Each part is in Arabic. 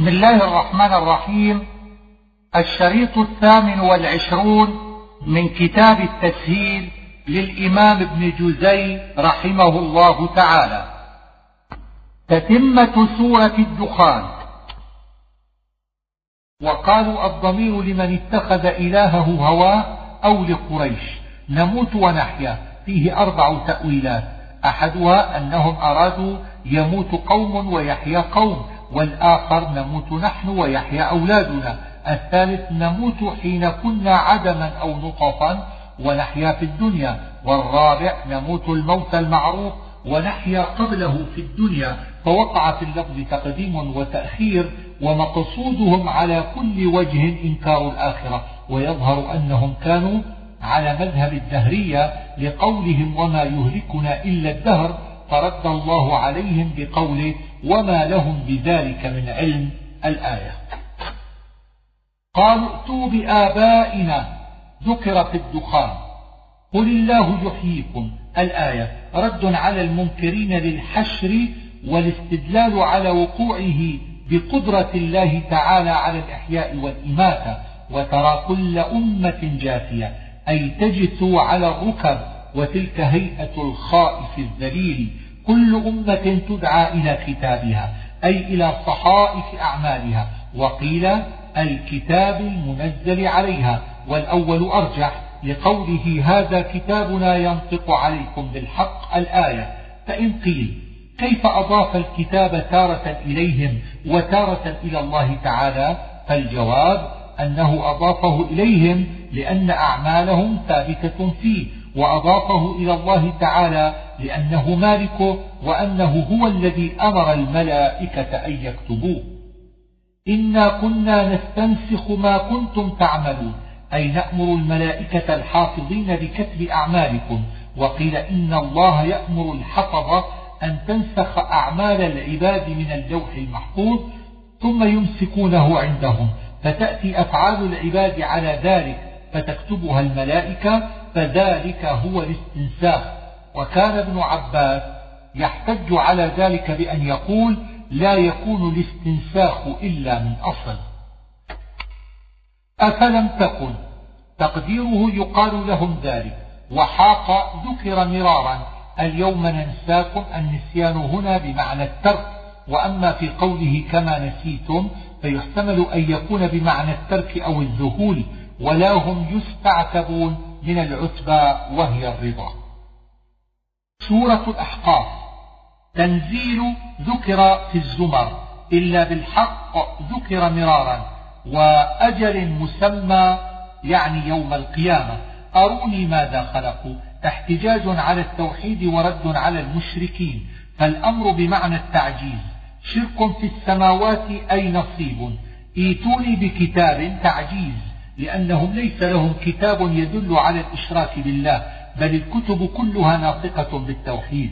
بسم الله الرحمن الرحيم. الشريط الثامن والعشرون من كتاب التسهيل للإمام ابن جزي رحمه الله تعالى. تتمة سورة الدخان. وقالوا الضمير لمن اتخذ إلهه هواه أو لقريش. نموت ونحيا. فيه أربع تأويلات. أحدها أنهم أرادوا يموت قوم ويحيا قوم. والآخر نموت نحن ويحيا أولادنا. الثالث نموت حين كنا عدما أو نطفا ونحيا في الدنيا. والرابع نموت الموت المعروف ونحيا قبله في الدنيا. فوقع في اللفظ تقديم وتأخير ومقصودهم على كل وجه إنكار الآخرة. ويظهر أنهم كانوا على مذهب الدهرية لقولهم وما يهلكنا إلا الدهر. فرد الله عليهم بقوله وما لهم بذلك من علم الآية. قالوا ائتوا بآبائنا ذكر في الدخان. قل الله يحييكم. الآية رد على المنكرين للحشر والاستدلال على وقوعه بقدرة الله تعالى على الإحياء والإماتة وترى كل أمة جاثية. أي تجثو على الركب وتلك هيئة الخائف الذليل. كل أمة تدعى إلى كتابها أي إلى صحائف أعمالها وقيل الكتاب المنزل عليها والأول أرجح لقوله هذا كتابنا ينطق عليكم بالحق الآية فإن قيل كيف أضاف الكتاب تارة إليهم وتارة إلى الله تعالى؟ فالجواب أنه أضافه إليهم لأن أعمالهم ثابتة فيه وأضافه إلى الله تعالى لأنه مالكه وأنه هو الذي أمر الملائكة أن يكتبوه. إنا كنا نستنسخ ما كنتم تعملون أي نأمر الملائكة الحافظين بكتب أعمالكم وقيل إن الله يأمر الحفظة أن تنسخ أعمال العباد من اللوح المحفوظ ثم يمسكونه عندهم فتأتي أفعال العباد على ذلك فتكتبها الملائكة فذلك هو الاستنساخ. وكان ابن عباس يحتج على ذلك بأن يقول لا يكون الاستنساخ إلا من أصل. أفلم تكن تقديره يقال لهم ذلك. وحاق ذكر مرارا اليوم ننساكم النسيان هنا بمعنى الترك وأما في قوله كما نسيتم فيحتمل أن يكون بمعنى الترك أو الذهول ولا هم يستعتبون من العتبى وهي الرضا. سورة الأحقاف. تنزيل ذكر في الزمر إلا بالحق ذكر مرارا وأجل مسمى يعني يوم القيامة. أروني ماذا خلقوا؟ احتجاج على التوحيد ورد على المشركين. فالأمر بمعنى التعجيز. شرك في السماوات أي نصيب؟ إيتوني بكتاب تعجيز. لأنهم ليس لهم كتاب يدل على الإشراك بالله بل الكتب كلها ناطقة بالتوحيد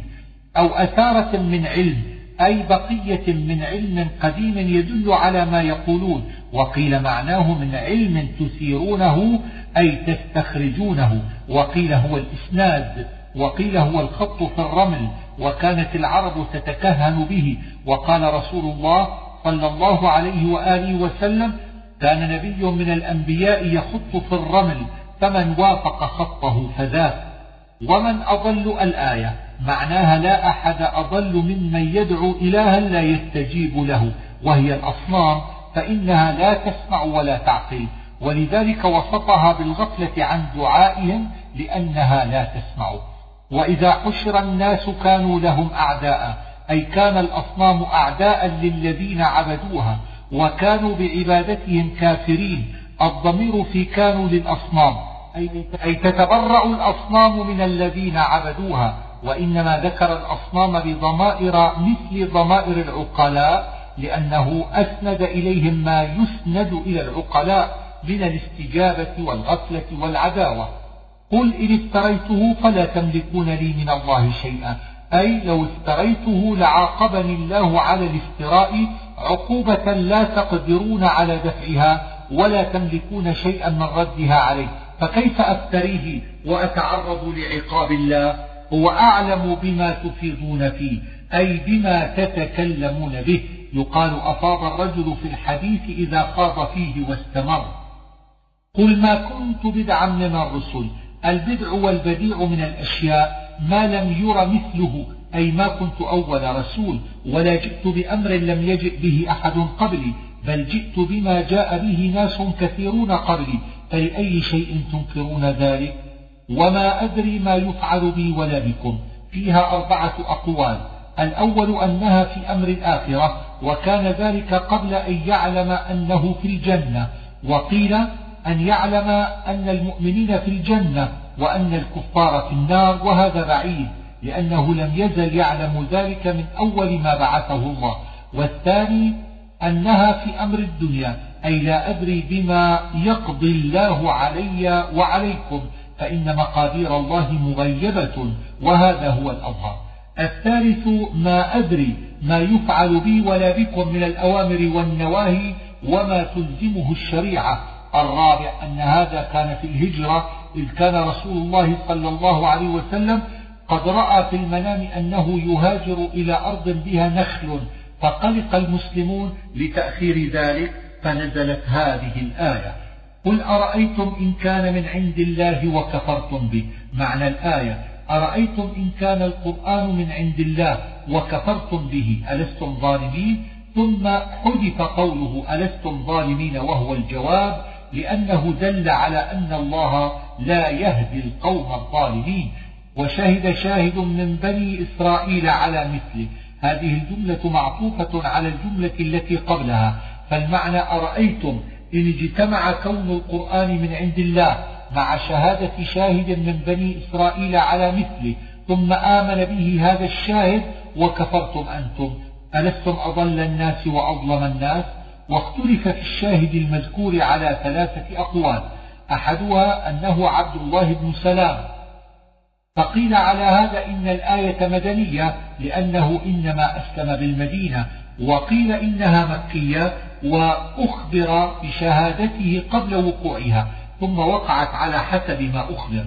أو أثارة من علم أي بقية من علم قديم يدل على ما يقولون وقيل معناه من علم تثيرونه أي تستخرجونه وقيل هو الإسناد وقيل هو الخط في الرمل وكانت العرب تتكهن به وقال رسول الله صلى الله عليه وآله وسلم كان نبي من الأنبياء يخط في الرمل فمن وافق خطه فذاك. ومن أضل الآية معناها لا أحد أضل ممن يدعو إلها لا يستجيب له وهي الأصنام فإنها لا تسمع ولا تعقل. ولذلك وصفها بالغفلة عن دعائهم لأنها لا تسمع. وإذا حشر الناس كانوا لهم أعداء أي كان الأصنام أعداء للذين عبدوها. وكانوا بعبادتهم كافرين. الضمير في كانوا للأصنام أي تتبرأ الأصنام من الذين عبدوها. وإنما ذكر الأصنام بضمائر مثل ضمائر العقلاء لأنه أسند إليهم ما يسند إلى العقلاء من الاستجابة والغفلة والعداوة. قل إن افتريته فلا تملكون لي من الله شيئا. أي لو افتريته لعاقبني الله على الافتراء عقوبة لا تقدرون على دفعها ولا تملكون شيئا من ردها عليه فكيف أفتريه وأتعرض لعقاب الله؟ هو أعلم بما تفيضون فيه أي بما تتكلمون به. يقال أفاض الرجل في الحديث إذا خاض فيه واستمر. قل ما كنت بدعا من الرسل البدع والبديع من الأشياء ما لم ير مثله أي ما كنت أول رسول ولا جئت بأمر لم يجئ به أحد قبلي بل جئت بما جاء به ناس كثيرون قبلي. فلأي شيء تنكرون ذلك؟ وما أدري ما يفعل بي ولا بكم. فيها أربعة أقوال. الأول أنها في أمر الآخرة وكان ذلك قبل أن يعلم أنه في الجنة. وقيل أن يعلم أن المؤمنين في الجنة وأن الكفار في النار وهذا بعيد. لأنه لم يزل يعلم ذلك من أول ما بعثه الله. والثاني أنها في أمر الدنيا أي لا أدري بما يقضي الله علي وعليكم فإن مقادير الله مغيبة وهذا هو الأظهر. الثالث ما أدري ما يفعل بي ولا بكم من الأوامر والنواهي وما تلزمه الشريعة. الرابع أن هذا كان في الهجرة إذ كان رسول الله صلى الله عليه وسلم قد رأى في المنام أنه يهاجر إلى أرض بها نخل فقلق المسلمون لتأخير ذلك فنزلت هذه الآية. قل أرأيتم إن كان من عند الله وكفرتم به؟ معنى الآية أرأيتم إن كان القرآن من عند الله وكفرتم به؟ ألستم ظالمين؟ ثم حذف قوله ألستم ظالمين وهو الجواب لأنه دل على أن الله لا يهدي القوم الظالمين. وشهد شاهد من بني إسرائيل على مثله. هذه الجملة معطوفة على الجملة التي قبلها. فالمعنى أرأيتم إن اجتمع كون القرآن من عند الله مع شهادة شاهد من بني إسرائيل على مثله ثم آمن به هذا الشاهد وكفرتم أنتم. ألستم أضل الناس وأظلم الناس؟ واختلف في الشاهد المذكور على ثلاثة أقوال. أحدها أنه عبد الله بن سلام. فقيل على هذا إن الآية مدنية لأنه إنما أسلم بالمدينة وقيل إنها مكية وأخبر بشهادته قبل وقوعها ثم وقعت على حسب ما أخبر.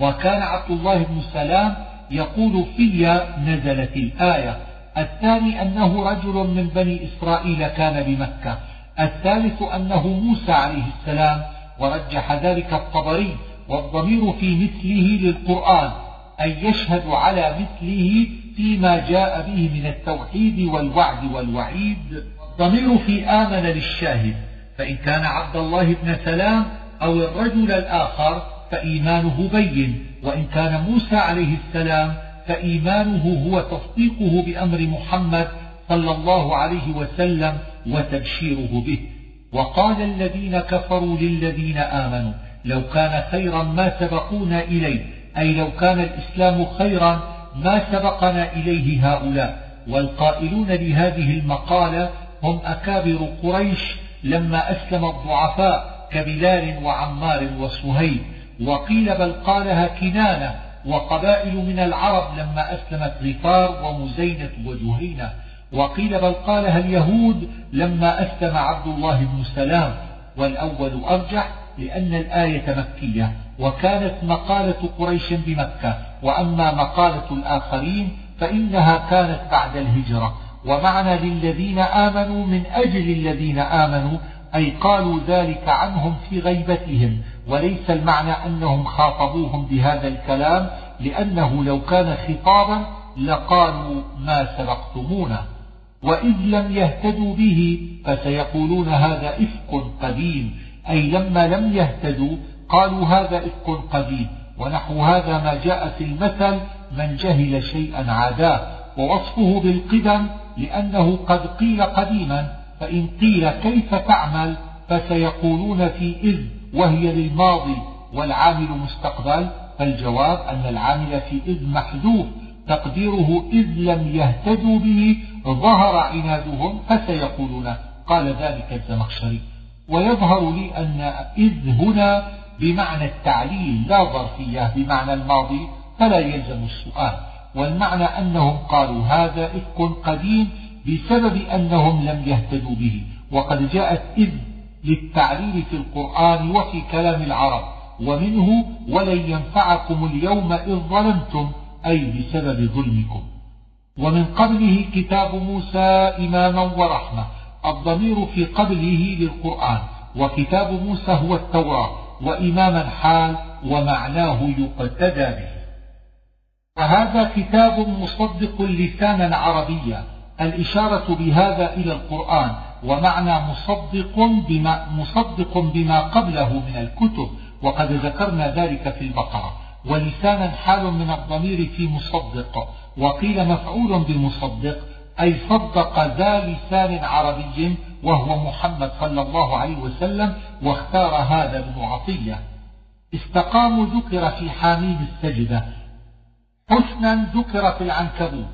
وكان عبد الله بن سلام يقول في نزلت الآية. الثاني أنه رجل من بني إسرائيل كان بمكة. الثالث أنه موسى عليه السلام ورجح ذلك الطبري والضمير في مثله للقرآن أي يشهد على مثله فيما جاء به من التوحيد والوعد والوعيد. الضمير في آمن للشاهد فإن كان عبد الله بن سلام أو الرجل الآخر فإيمانه بين وإن كان موسى عليه السلام فإيمانه هو تصديقه بأمر محمد صلى الله عليه وسلم وتبشيره به. وقال الذين كفروا للذين آمنوا لو كان خيرا ما سبقونا إليه أي لو كان الإسلام خيرا ما سبقنا إليه هؤلاء. والقائلون لهذه المقالة هم أكابر قريش لما أسلم الضعفاء كبلال وعمار وصهيب وقيل بل قالها كنانة وقبائل من العرب لما أسلمت غفار ومزينة وجهينة. وقيل بل قالها اليهود لما أسلم عبد الله بن سلام. والأول أرجح لأن الآية مكية وكانت مقالة قريش بمكة. وأما مقالة الآخرين فإنها كانت بعد الهجرة. ومعنى للذين آمنوا من أجل الذين آمنوا أي قالوا ذلك عنهم في غيبتهم. وليس المعنى أنهم خاطبوهم بهذا الكلام لأنه لو كان خطابا لقالوا ما سبقتمونا. وإذ لم يهتدوا به فسيقولون هذا إفك قديم. أي لما لم يهتدوا قالوا هذا إفك قديم ونحو هذا ما جاء في المثل من جهل شيئا عاداه ووصفه بالقدم لأنه قد قيل قديما فإن قيل كيف تعمل فسيقولون في إذ وهي للماضي والعامل مستقبل فالجواب أن العامل في إذ محذوف تقديره إذ لم يهتدوا به ظهر عنادهم فسيقولون قال ذلك الزمخشري ويظهر لي أن إذ هنا بمعنى التعليل لا ظرفية بمعنى الماضي فلا يلزم السؤال. والمعنى أنهم قالوا هذا إفك قديم بسبب أنهم لم يهتدوا به. وقد جاءت إذ للتعليل في القرآن وفي كلام العرب ومنه ولن ينفعكم اليوم إذ ظلمتم أي بسبب ظلمكم. ومن قبله كتاب موسى إماما ورحمة. الضمير في قبله للقرآن وكتاب موسى هو التوراة وإماما حال ومعناه يقتدى به. وهذا كتاب مصدق لسانا عربيا الإشارة بهذا إلى القرآن ومعنى مصدق بما, مصدق بما قبله من الكتب وقد ذكرنا ذلك في البقرة. ولسانا حال من الضمير في مصدق وقيل مفعول بمصدق أي صدق ذا لسان عربي وهو محمد صلى الله عليه وسلم واختار هذا ابن عطية. استقاموا ذكر في حاميم السجدة. حسنا ذكر في العنكبوت.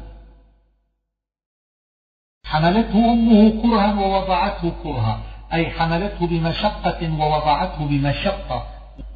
حملته أمه كرها ووضعته كرها أي حملته بمشقة ووضعته بمشقة.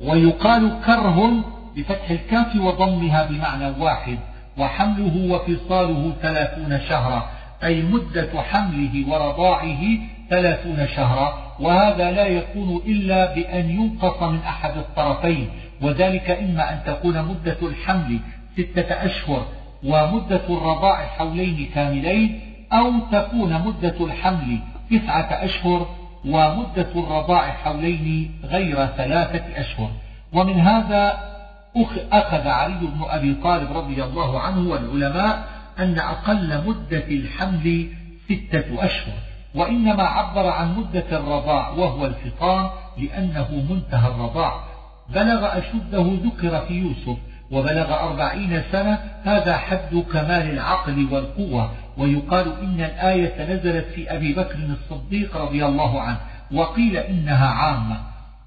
ويقال كره بفتح الكاف وضمها بمعنى واحد وحمله وفصاله ثلاثون شهرا. أي مدة حمله ورضاعه ثلاثون شهرا وهذا لا يكون إلا بأن ينقص من أحد الطرفين. وذلك إما أن تكون مدة الحمل ستة أشهر ومدة الرضاع حولين كاملين أو تكون مدة الحمل تسعة أشهر ومدة الرضاع حولين غير ثلاثة أشهر. ومن هذا أخذ علي بن أبي طالب رضي الله عنه والعلماء أن أقل مدة الحمل ستة أشهر وإنما عبر عن مدة الرضاع وهو الفطام لأنه منتهى الرضاع. بلغ أشده ذكر في يوسف وبلغ أربعين سنة هذا حد كمال العقل والقوة. ويقال إن الآية نزلت في أبي بكر الصديق رضي الله عنه وقيل إنها عامة.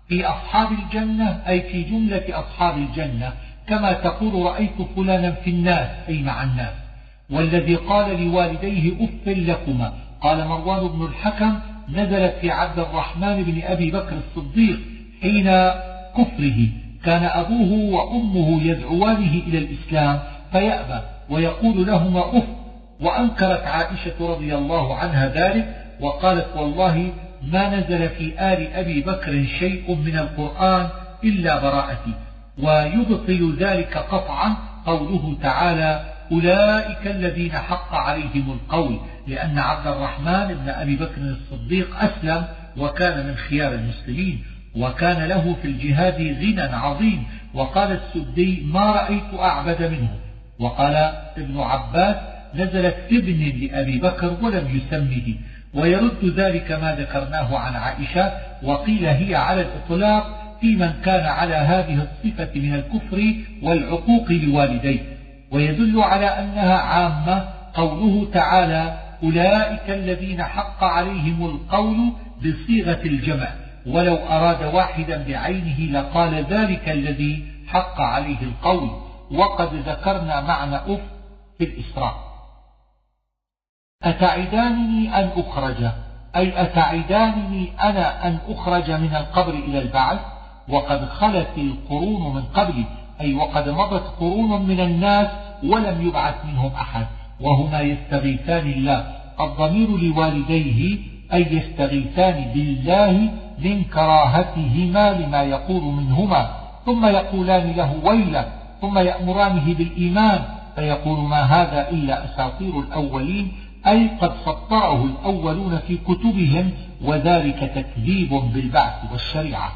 في أصحاب الجنة أي في جملة أصحاب الجنة كما تقول رأيت فلانا في الناس أي مع الناس. والذي قال لوالديه أف لكما. قال مروان بن الحكم نزلت في عبد الرحمن بن أبي بكر الصديق حين كفره. كان أبوه وأمه يدعوانه إلى الإسلام فيأبى ويقول لهما أف. وأنكرت عائشة رضي الله عنها ذلك وقالت والله ما نزل في آل أبي بكر شيء من القرآن إلا براءتي. ويبطل ذلك قطعا قوله تعالى أولئك الذين حق عليهم القول لأن عبد الرحمن بن أبي بكر الصديق أسلم وكان من خيار المسلمين وكان له في الجهاد غنى عظيم وقال السدي ما رأيت أعبد منه وقال ابن عباس نزلت ابن لأبي بكر ولم يسمه ويرد ذلك ما ذكرناه عن عائشة وقيل هي على الإطلاق في من كان على هذه الصفة من الكفر والعقوق لوالديه ويدل على أنها عامة قوله تعالى أولئك الذين حق عليهم القول بصيغة الجمع. ولو أراد واحدا بعينه لقال ذلك الذي حق عليه القول. وقد ذكرنا معنى أف في الإسراء. أتعدانني أن أخرج؟ أي أتعدانني أنا أن أخرج من القبر إلى البعث؟ وقد خلت القرون من قبلي. أي وقد مضت قرون من الناس ولم يبعث منهم أحد وهما يستغيثان الله الضمير لوالديه أي يستغيثان بالله من كراهتهما لما يقول منهما ثم يقولان له ويلا ثم يأمرانه بالإيمان فيقول ما هذا إلا أساطير الأولين أي قد سطره الأولون في كتبهم وذلك تكذيب بالبعث والشريعة.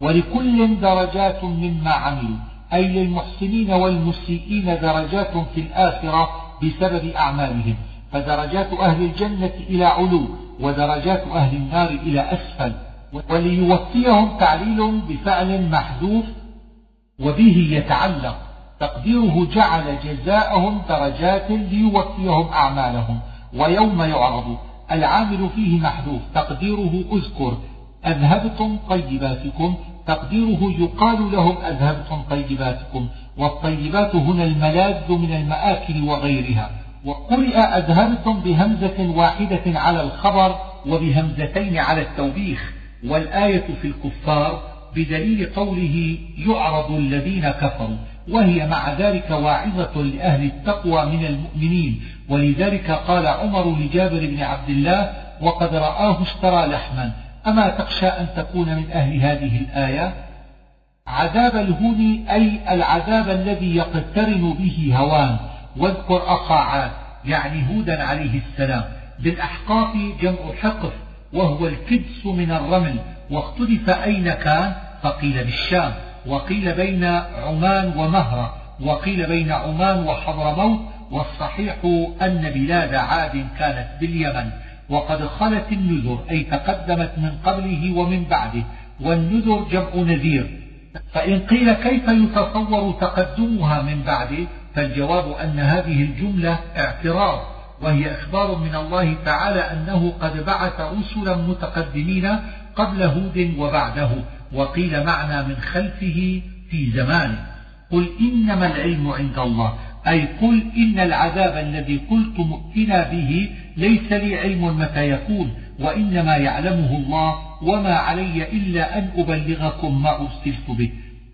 ولكل درجات مما عملوا. أي للمحسنين والمسيئين درجات في الآخرة بسبب أعمالهم فدرجات أهل الجنة إلى علو ودرجات أهل النار إلى أسفل. وليوفيهم تعليل بفعل محذوف وبه يتعلق. تقديره جعل جزاءهم درجات ليوفيهم أعمالهم ويوم يعرض. العامل فيه محذوف. تقديره أذكر. أذهبتم طيباتكم تقديره يقال لهم أذهبتم طيباتكم والطيبات هنا الملاذ من المآكل وغيرها. وقرئ أذهبتم بهمزة واحدة على الخبر وبهمزتين على التوبيخ. والآية في الكفار بدليل قوله يعرض الذين كفروا. وهي مع ذلك واعظة لأهل التقوى من المؤمنين. ولذلك قال عمر لجابر بن عبد الله وقد رآه اشترى لحما. أما تخشى أن تكون من أهل هذه الآية؟ عذاب الهون أي العذاب الذي يقترن به هوان. واذكر أخا عاد يعني هودا عليه السلام. بالأحقاف جمع حقف وهو الكدس من الرمل. واختلف أين كان؟ فقيل بالشام. وقيل بين عمان ومهرة. وقيل بين عمان وحضرموت. والصحيح أن بلاد عاد كانت باليمن. وقد خلت النذر أي تقدمت من قبله ومن بعده والنذر جمع نذير. فإن قيل كيف يتصور تقدمها من بعده فالجواب أن هذه الجملة اعتراض وهي إخبار من الله تعالى أنه قد بعث رسلا متقدمين قبل هود وبعده وقيل معنى من خلفه في زمانه. قل إنما العلم عند الله. أي قل إن العذاب الذي قلت مؤتنا به ليس لي علم متى يكون وإنما يعلمه الله وما علي إلا أن أبلغكم ما أرسلت به.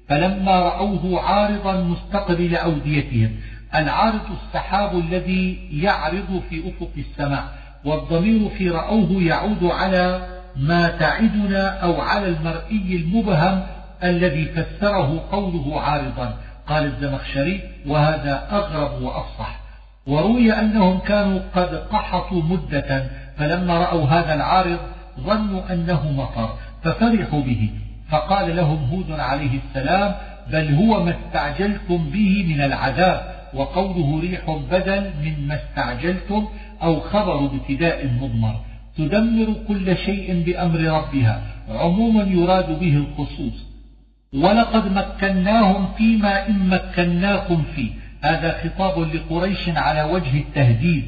فلما رأوه عارضا مستقبل أوديتهم العارض السحاب الذي يعرض في أفق السماء والضمير في رأوه يعود على ما تعدنا أو على المرئي المبهم الذي فسره قوله عارضا. قال الزمخشري وهذا أغرب وأفصح. وروي أنهم كانوا قد قحطوا مدة فلما رأوا هذا العارض ظنوا أنه مطر ففرحوا به. فقال لهم هود عليه السلام بل هو ما استعجلتم به من العذاب وقوله ريح بدل من ما استعجلتم أو خبر ابتداء مضمر. تدمر كل شيء بأمر ربها عموما يراد به الخصوص. ولقد مكناهم فيما إن مكناكم فيه. هذا خطاب لقريش على وجه التهديد.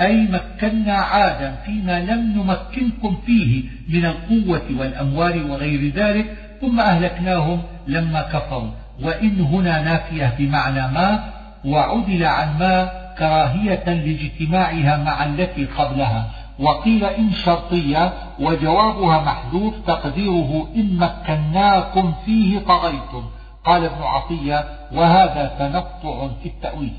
أي مكنا عادا فيما لم نمكنكم فيه من القوة والأموال وغير ذلك ثم أهلكناهم لما كفروا. وإن هنا نافية بمعنى ما؟ وعدل عن ما؟ كراهية لاجتماعها مع التي قبلها. وقيل إن شرطية وجوابها محذوف تقديره إن مكناكم فيه طغيتم. قال ابن عطية وهذا تنطع في التأويل.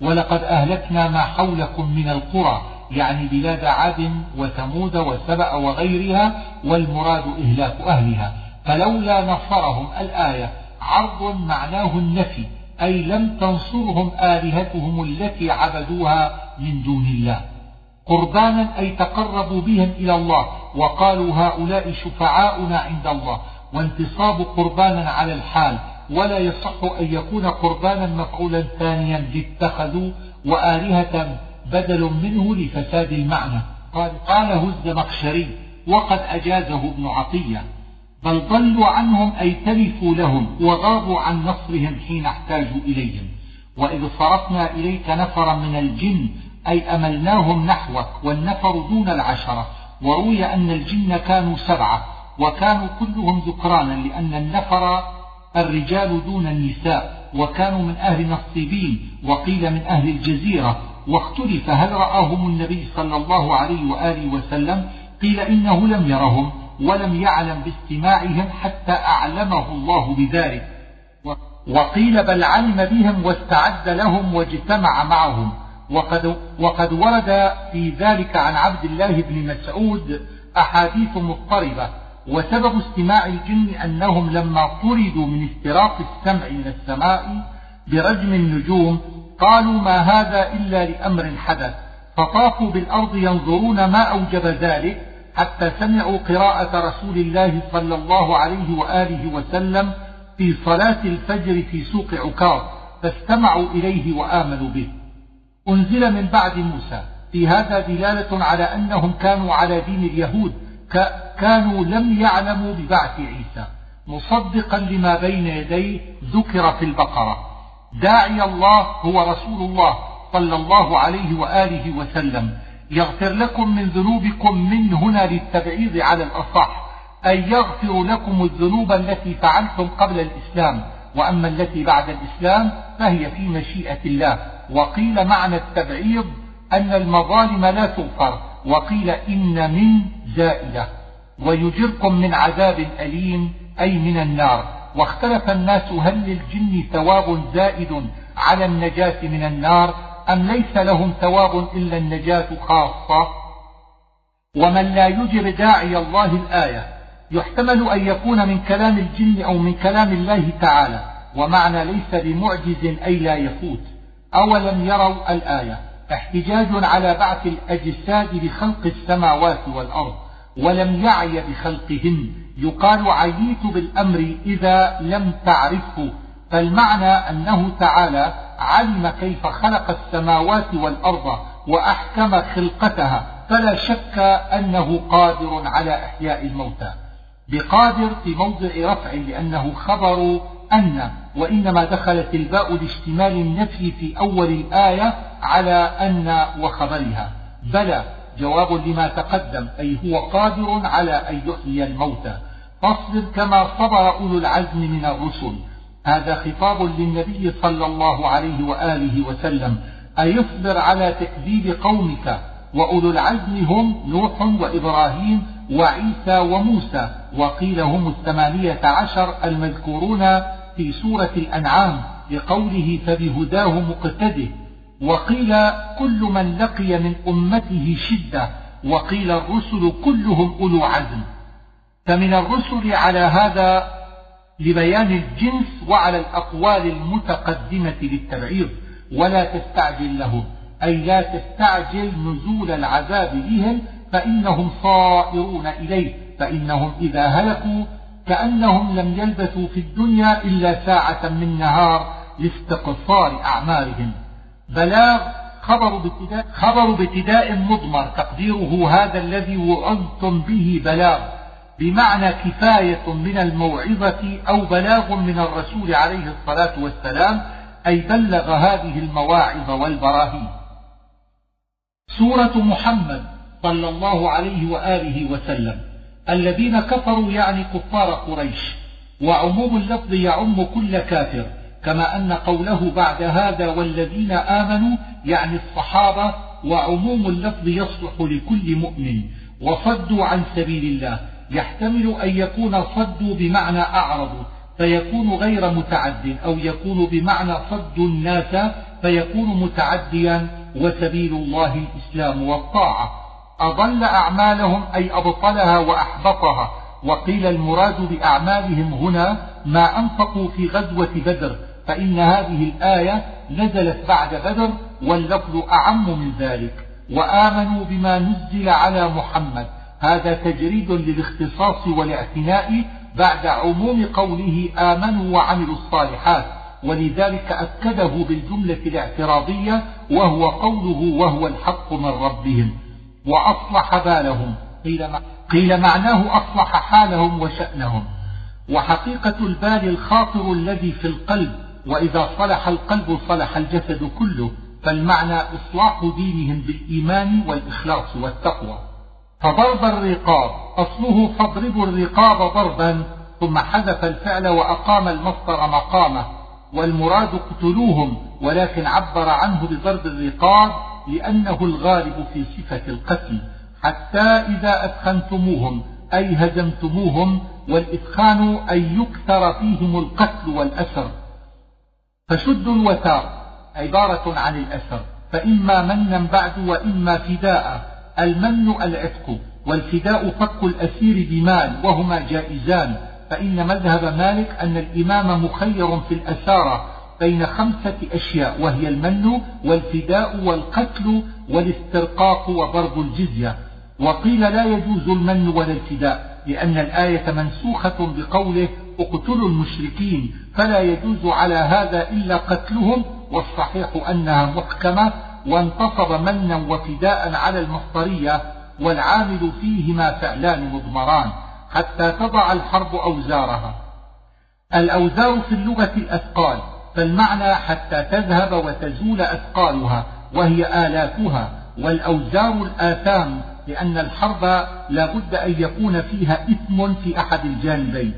ولقد أهلكنا ما حولكم من القرى يعني بلاد عاد وثمود وسبأ وغيرها والمراد إهلاك أهلها. فلولا نصرهم الآية عرض معناه النفي أي لم تنصرهم آلهتهم التي عبدوها من دون الله. قربانا أي تقربوا بهم إلى الله وقالوا هؤلاء شفعاؤنا عند الله. وانتصاب قربانا على الحال. ولا يصح أن يكون قربانا مفعولا ثانيا لاتخذوا وآلهة بدل منه لفساد المعنى. قال قاله الزمخشري وقد أجازه ابن عطية. بل ضلوا عنهم أي تلفوا لهم وغابوا عن نصرهم حين احتاجوا إليهم. وإذ صرفنا إليك نفرا من الجن أي أملناهم نحوك والنفر دون العشرة. وروي أن الجن كانوا سبعة وكانوا كلهم ذكرانا لأن النفر الرجال دون النساء وكانوا من أهل نصيبين وقيل من أهل الجزيرة. واختلف هل رآهم النبي صلى الله عليه وآله وسلم؟ قيل إنه لم يرهم ولم يعلم باستماعهم حتى أعلمه الله بذلك. وقيل بل علم بهم واستعد لهم واجتمع معهم. وقد, وقد ورد في ذلك عن عبد الله بن مسعود أحاديث مضطربة وسبب استماع الجن أنهم لما طردوا من استراق السمع من السماء برجم النجوم قالوا ما هذا إلا لأمر حدث فطافوا بالأرض ينظرون ما أوجب ذلك حتى سمعوا قراءة رسول الله صلى الله عليه وآله وسلم في صلاة الفجر في سوق عكاظ فاستمعوا إليه وآمنوا به. أنزل من بعد موسى. في هذا دلالة على أنهم كانوا على دين اليهود كانوا لم يعلموا ببعث عيسى. مصدقا لما بين يديه ذكر في البقرة. داعي الله هو رسول الله صلى الله عليه وآله وسلم. يغفر لكم من ذنوبكم من هنا للتبعيض على الأصح أي يغفر لكم الذنوب التي فعلتم قبل الإسلام. وأما التي بعد الإسلام فهي في مشيئة الله. وقيل معنى التبعيض أن المظالم لا تغفر وقيل إن من زائدة ويجركم من عذاب أليم أي من النار. واختلف الناس هل للجن ثواب زائد على النجاة من النار أم ليس لهم ثواب إلا النجاة خاصة؟ ومن لا يجر داعي الله الآية يحتمل أن يكون من كلام الجن أو من كلام الله تعالى ومعنى ليس بمعجز أي لا يفوت. أولم يروا الآية احتجاج على بعث الأجساد بخلق السماوات والأرض ولم يعي بخلقهن. يقال عييت بالأمر إذا لم تعرفه. فالمعنى أنه تعالى علم كيف خلق السماوات والأرض وأحكم خلقتها. فلا شك أنه قادر على إحياء الموتى. بقادر في موضع رفع لأنه خبر أن وإنما دخلت الباء لاشتمال النفي في أول الآية على أن وخبرها. بلى جواب لما تقدم أي هو قادر على أن يحيي الموتى. فاصبر كما صبر أولو العزم من الرسل. هذا خطاب للنبي صلى الله عليه وآله وسلم. أيصبر على تكذيب قومك؟ وأولو العزم هم نوح وإبراهيم وعيسى وموسى. وقيل هم الثمانية عشر المذكورون في سورة الأنعام لقوله فبهداه مقتده وقيل كل من لقي من أمته شدة وقيل الرسل كلهم أولو عزم. فمن الرسل على هذا لبيان الجنس وعلى الأقوال المتقدمة للتبعيض ولا تستعجل لهم أي لا تستعجل نزول العذاب بهم فإنهم صائرون إليه فإنهم إذا هلكوا كأنهم لم يلبثوا في الدنيا إلا ساعة من نهار لاستقصار أعمالهم. بلاغ خبر بابتداء خبر بابتداء مضمر تقديره هذا الذي وعظتم به بلاغ بمعنى كفاية من الموعظة أو بلاغ من الرسول عليه الصلاة والسلام أي بلغ هذه المواعظ والبراهين. سورة محمد صلى الله عليه وآله وسلم. الذين كفروا يعني كفار قريش. وعموم اللفظ يعم كل كافر كما أن قوله بعد هذا والذين آمنوا يعني الصحابة وعموم اللفظ يصلح لكل مؤمن. وصدوا عن سبيل الله يحتمل أن يكون صدوا بمعنى أعرضوا فيكون غير متعد أو يكون بمعنى صد الناس فيكون متعديا وسبيل الله الإسلام والطاعة. أضل أعمالهم أي أبطلها وأحبطها وقيل المراد بأعمالهم هنا ما أنفقوا في غزوة بدر فإن هذه الآية نزلت بعد بدر واللفظ أعم من ذلك وآمنوا بما نزل على محمد. هذا تجريد للاختصاص والاعتناء بعد عموم قوله آمنوا وعملوا الصالحات ولذلك أكده بالجملة الاعتراضية وهو قوله وهو الحق من ربهم. وأصلح بالهم. قيل, قيل معناه أصلح حالهم وشأنهم. وحقيقة البال الخاطر الذي في القلب وإذا صلح القلب صلح الجسد كله فالمعنى إصلاح دينهم بالإيمان والإخلاص والتقوى. فضرب الرقاب أصله فاضربوا الرقاب ضربا ثم حذف الفعل وأقام المصدر مقامه والمراد اقتلوهم ولكن عبر عنه بضرب الرقاب لأنه الغالب في صفة القتل حتى إذا أثخنتموهم أي هزمتموهم والإثخان أن يكثر فيهم القتل والأسر. فشدوا الوثاق عبارة عن الأسر فإما منا بعد وإما فداء. المن العتق والفداء فك الأسير بمال وهما جائزان. فإن مذهب مالك أن الإمام مخير في الأسارة بين خمسة أشياء وهي المن والفداء والقتل والاسترقاق وضرب الجزية. وقيل لا يجوز المن ولا الفداء لأن الآية منسوخة بقوله اقتلوا المشركين فلا يجوز على هذا إلا قتلهم والصحيح أنها محكمة وانتصب منا وفداء على المصدرية والعامل فيهما فعلان مضمران حتى تضع الحرب أوزارها. الأوزار في اللغة الأثقال. فالمعنى حتى تذهب وتزول أثقالها وهي آلافها والأوزار الآثام لأن الحرب لا بد أن يكون فيها إثم في أحد الجانبين.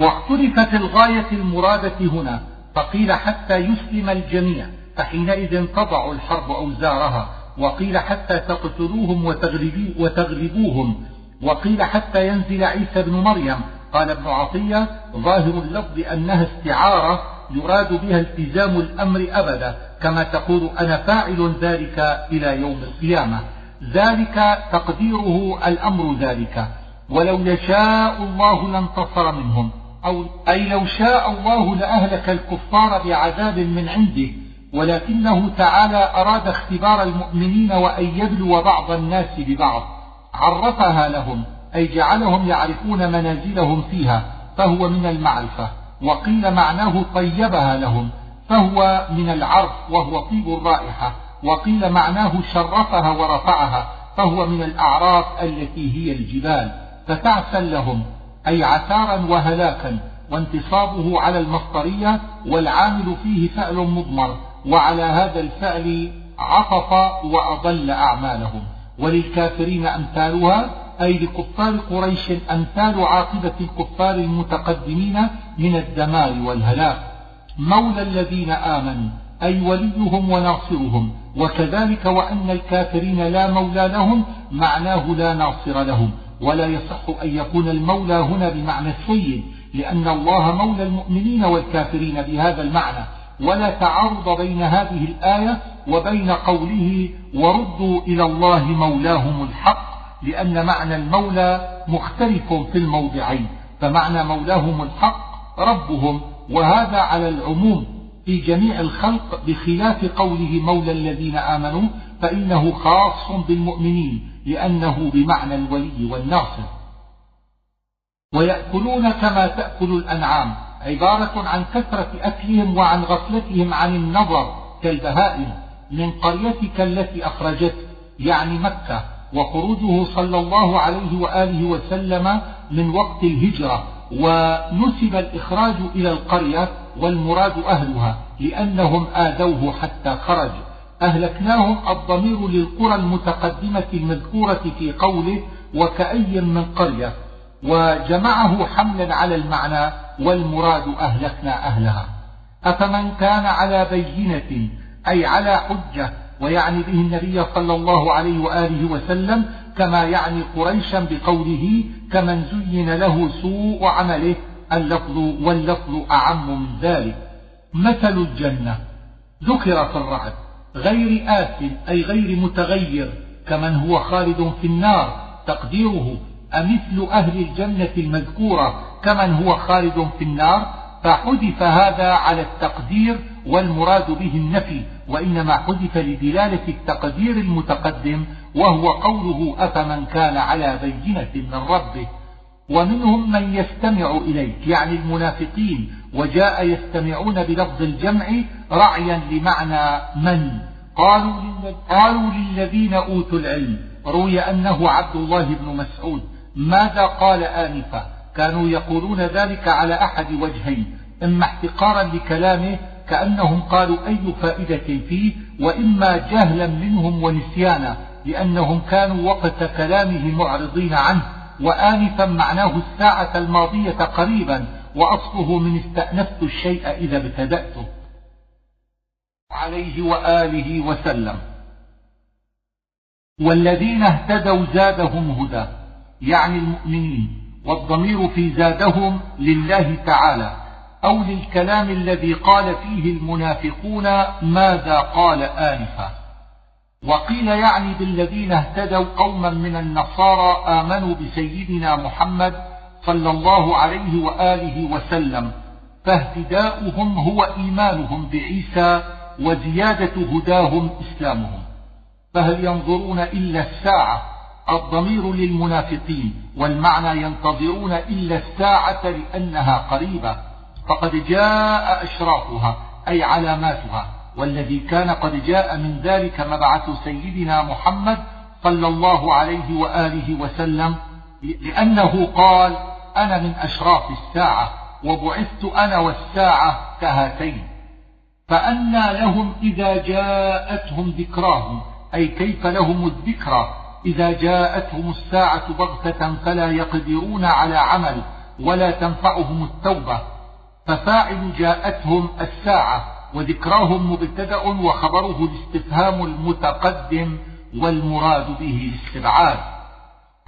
واختلفت الغاية المرادة هنا فقيل حتى يسلم الجميع فحينئذ تضع الحرب أوزارها وقيل حتى تقتلوهم وتغلبوهم وقيل حتى ينزل عيسى بن مريم. قال ابن عطية ظاهر اللفظ أنها استعارة يراد بها التزام الأمر أبدا كما تقول أنا فاعل ذلك إلى يوم القيامة. ذلك تقديره الأمر ذلك. ولو يشاء الله لانتصر منهم. أو أي لو شاء الله لأهلك الكفار بعذاب من عنده. ولكنه تعالى أراد اختبار المؤمنين وأن يبلو بعض الناس ببعض. عرفها لهم أي جعلهم يعرفون منازلهم فيها فهو من المعرفة. وقيل معناه طيبها لهم فهو من العرف وهو طيب الرائحة وقيل معناه شرفها ورفعها فهو من الأعراف التي هي الجبال فتعسا لهم أي عثارا وهلاكا وانتصابه على المصدرية والعامل فيه فعل مضمر وعلى هذا الفعل عطف وأضل أعمالهم وللكافرين أمثالها أي لكفار قريش أمثال عاقبة الكفار المتقدمين من الدمار والهلاك. مولى الذين آمنوا أي وليهم وناصرهم. وكذلك وأن الكافرين لا مولى لهم معناه لا ناصر لهم. ولا يصح أن يكون المولى هنا بمعنى السيد لأن الله مولى المؤمنين والكافرين بهذا المعنى. ولا تعارض بين هذه الآية وبين قوله وردوا إلى الله مولاهم الحق لأن معنى المولى مختلف في الموضعين فمعنى مولاهم الحق ربهم وهذا على العموم في جميع الخلق بخلاف قوله مولى الذين آمنوا فإنه خاص بالمؤمنين لأنه بمعنى الولي والناصر. ويأكلون كما تأكل الأنعام عبارة عن كثرة أكلهم وعن غفلتهم عن النظر كالبهائم من قريتك التي أخرجت يعني مكة. وخروجه صلى الله عليه وآله وسلم من وقت الهجرة ونسب الإخراج إلى القرية والمراد أهلها لأنهم آذوه حتى خرج. أهلكناهم الضمير للقرى المتقدمة المذكورة في قوله وكأي من قرية وجمعه حملا على المعنى والمراد أهلكنا أهلها أفمن كان على بينة أي على حجة ويعني به النبي صلى الله عليه وآله وسلم كما يعني قريشا بقوله كمن زين له سوء عمله اللفظ واللفظ أعم من ذلك مثل الجنة ذكر في الرعد غير آت أي غير متغير كمن هو خالد في النار تقديره أمثل أهل الجنة المذكورة كمن هو خالد في النار فحذف هذا على التقدير والمراد به النفي وإنما حذف لدلالة التقدير المتقدم وهو قوله أفمن كان على بينة من ربه؟ ومنهم من يستمع إليك يعني المنافقين وجاء يستمعون بلفظ الجمع رعيا لمعنى من؟ قالوا, قالوا للذين أوتوا العلم. روي أنه عبد الله بن مسعود. ماذا قال آنفا؟ كانوا يقولون ذلك على أحد وجهين إما احتقارا لكلامه كأنهم قالوا أي فائدة فيه وإما جهلا منهم ونسيانا لأنهم كانوا وقت كلامه معرضين عنه وآنفا معناه الساعة الماضية قريبا وأصله من استأنفت الشيء إذا ابتدأته. عليه وآله وسلم. والذين اهتدوا زادهم هدى يعني المؤمنين والضمير في زادهم لله تعالى. أو للكلام الذي قال فيه المنافقون ماذا قال آنفا. وقيل يعني بالذين اهتدوا قوما من النصارى آمنوا بسيدنا محمد صلى الله عليه وآله وسلم فاهتداؤهم هو إيمانهم بعيسى وزيادة هداهم إسلامهم. فهل ينظرون إلا الساعة؟ الضمير للمنافقين والمعنى ينتظرون إلا الساعة لأنها قريبة. فقد جاء أشراطها أي علاماتها والذي كان قد جاء من ذلك مبعث سيدنا محمد صلى الله عليه وآله وسلم لأنه قال أنا من أشراف الساعة وبعثت أنا والساعة كهاتين. فأنى لهم إذا جاءتهم ذكراهم أي كيف لهم الذكرى إذا جاءتهم الساعة بغتة فلا يقدرون على عمل ولا تنفعهم التوبة. ففاعل جاءتهم الساعة وذكراهم مبتدأ وخبره الاستفهام المتقدم والمراد به الاستبعاد.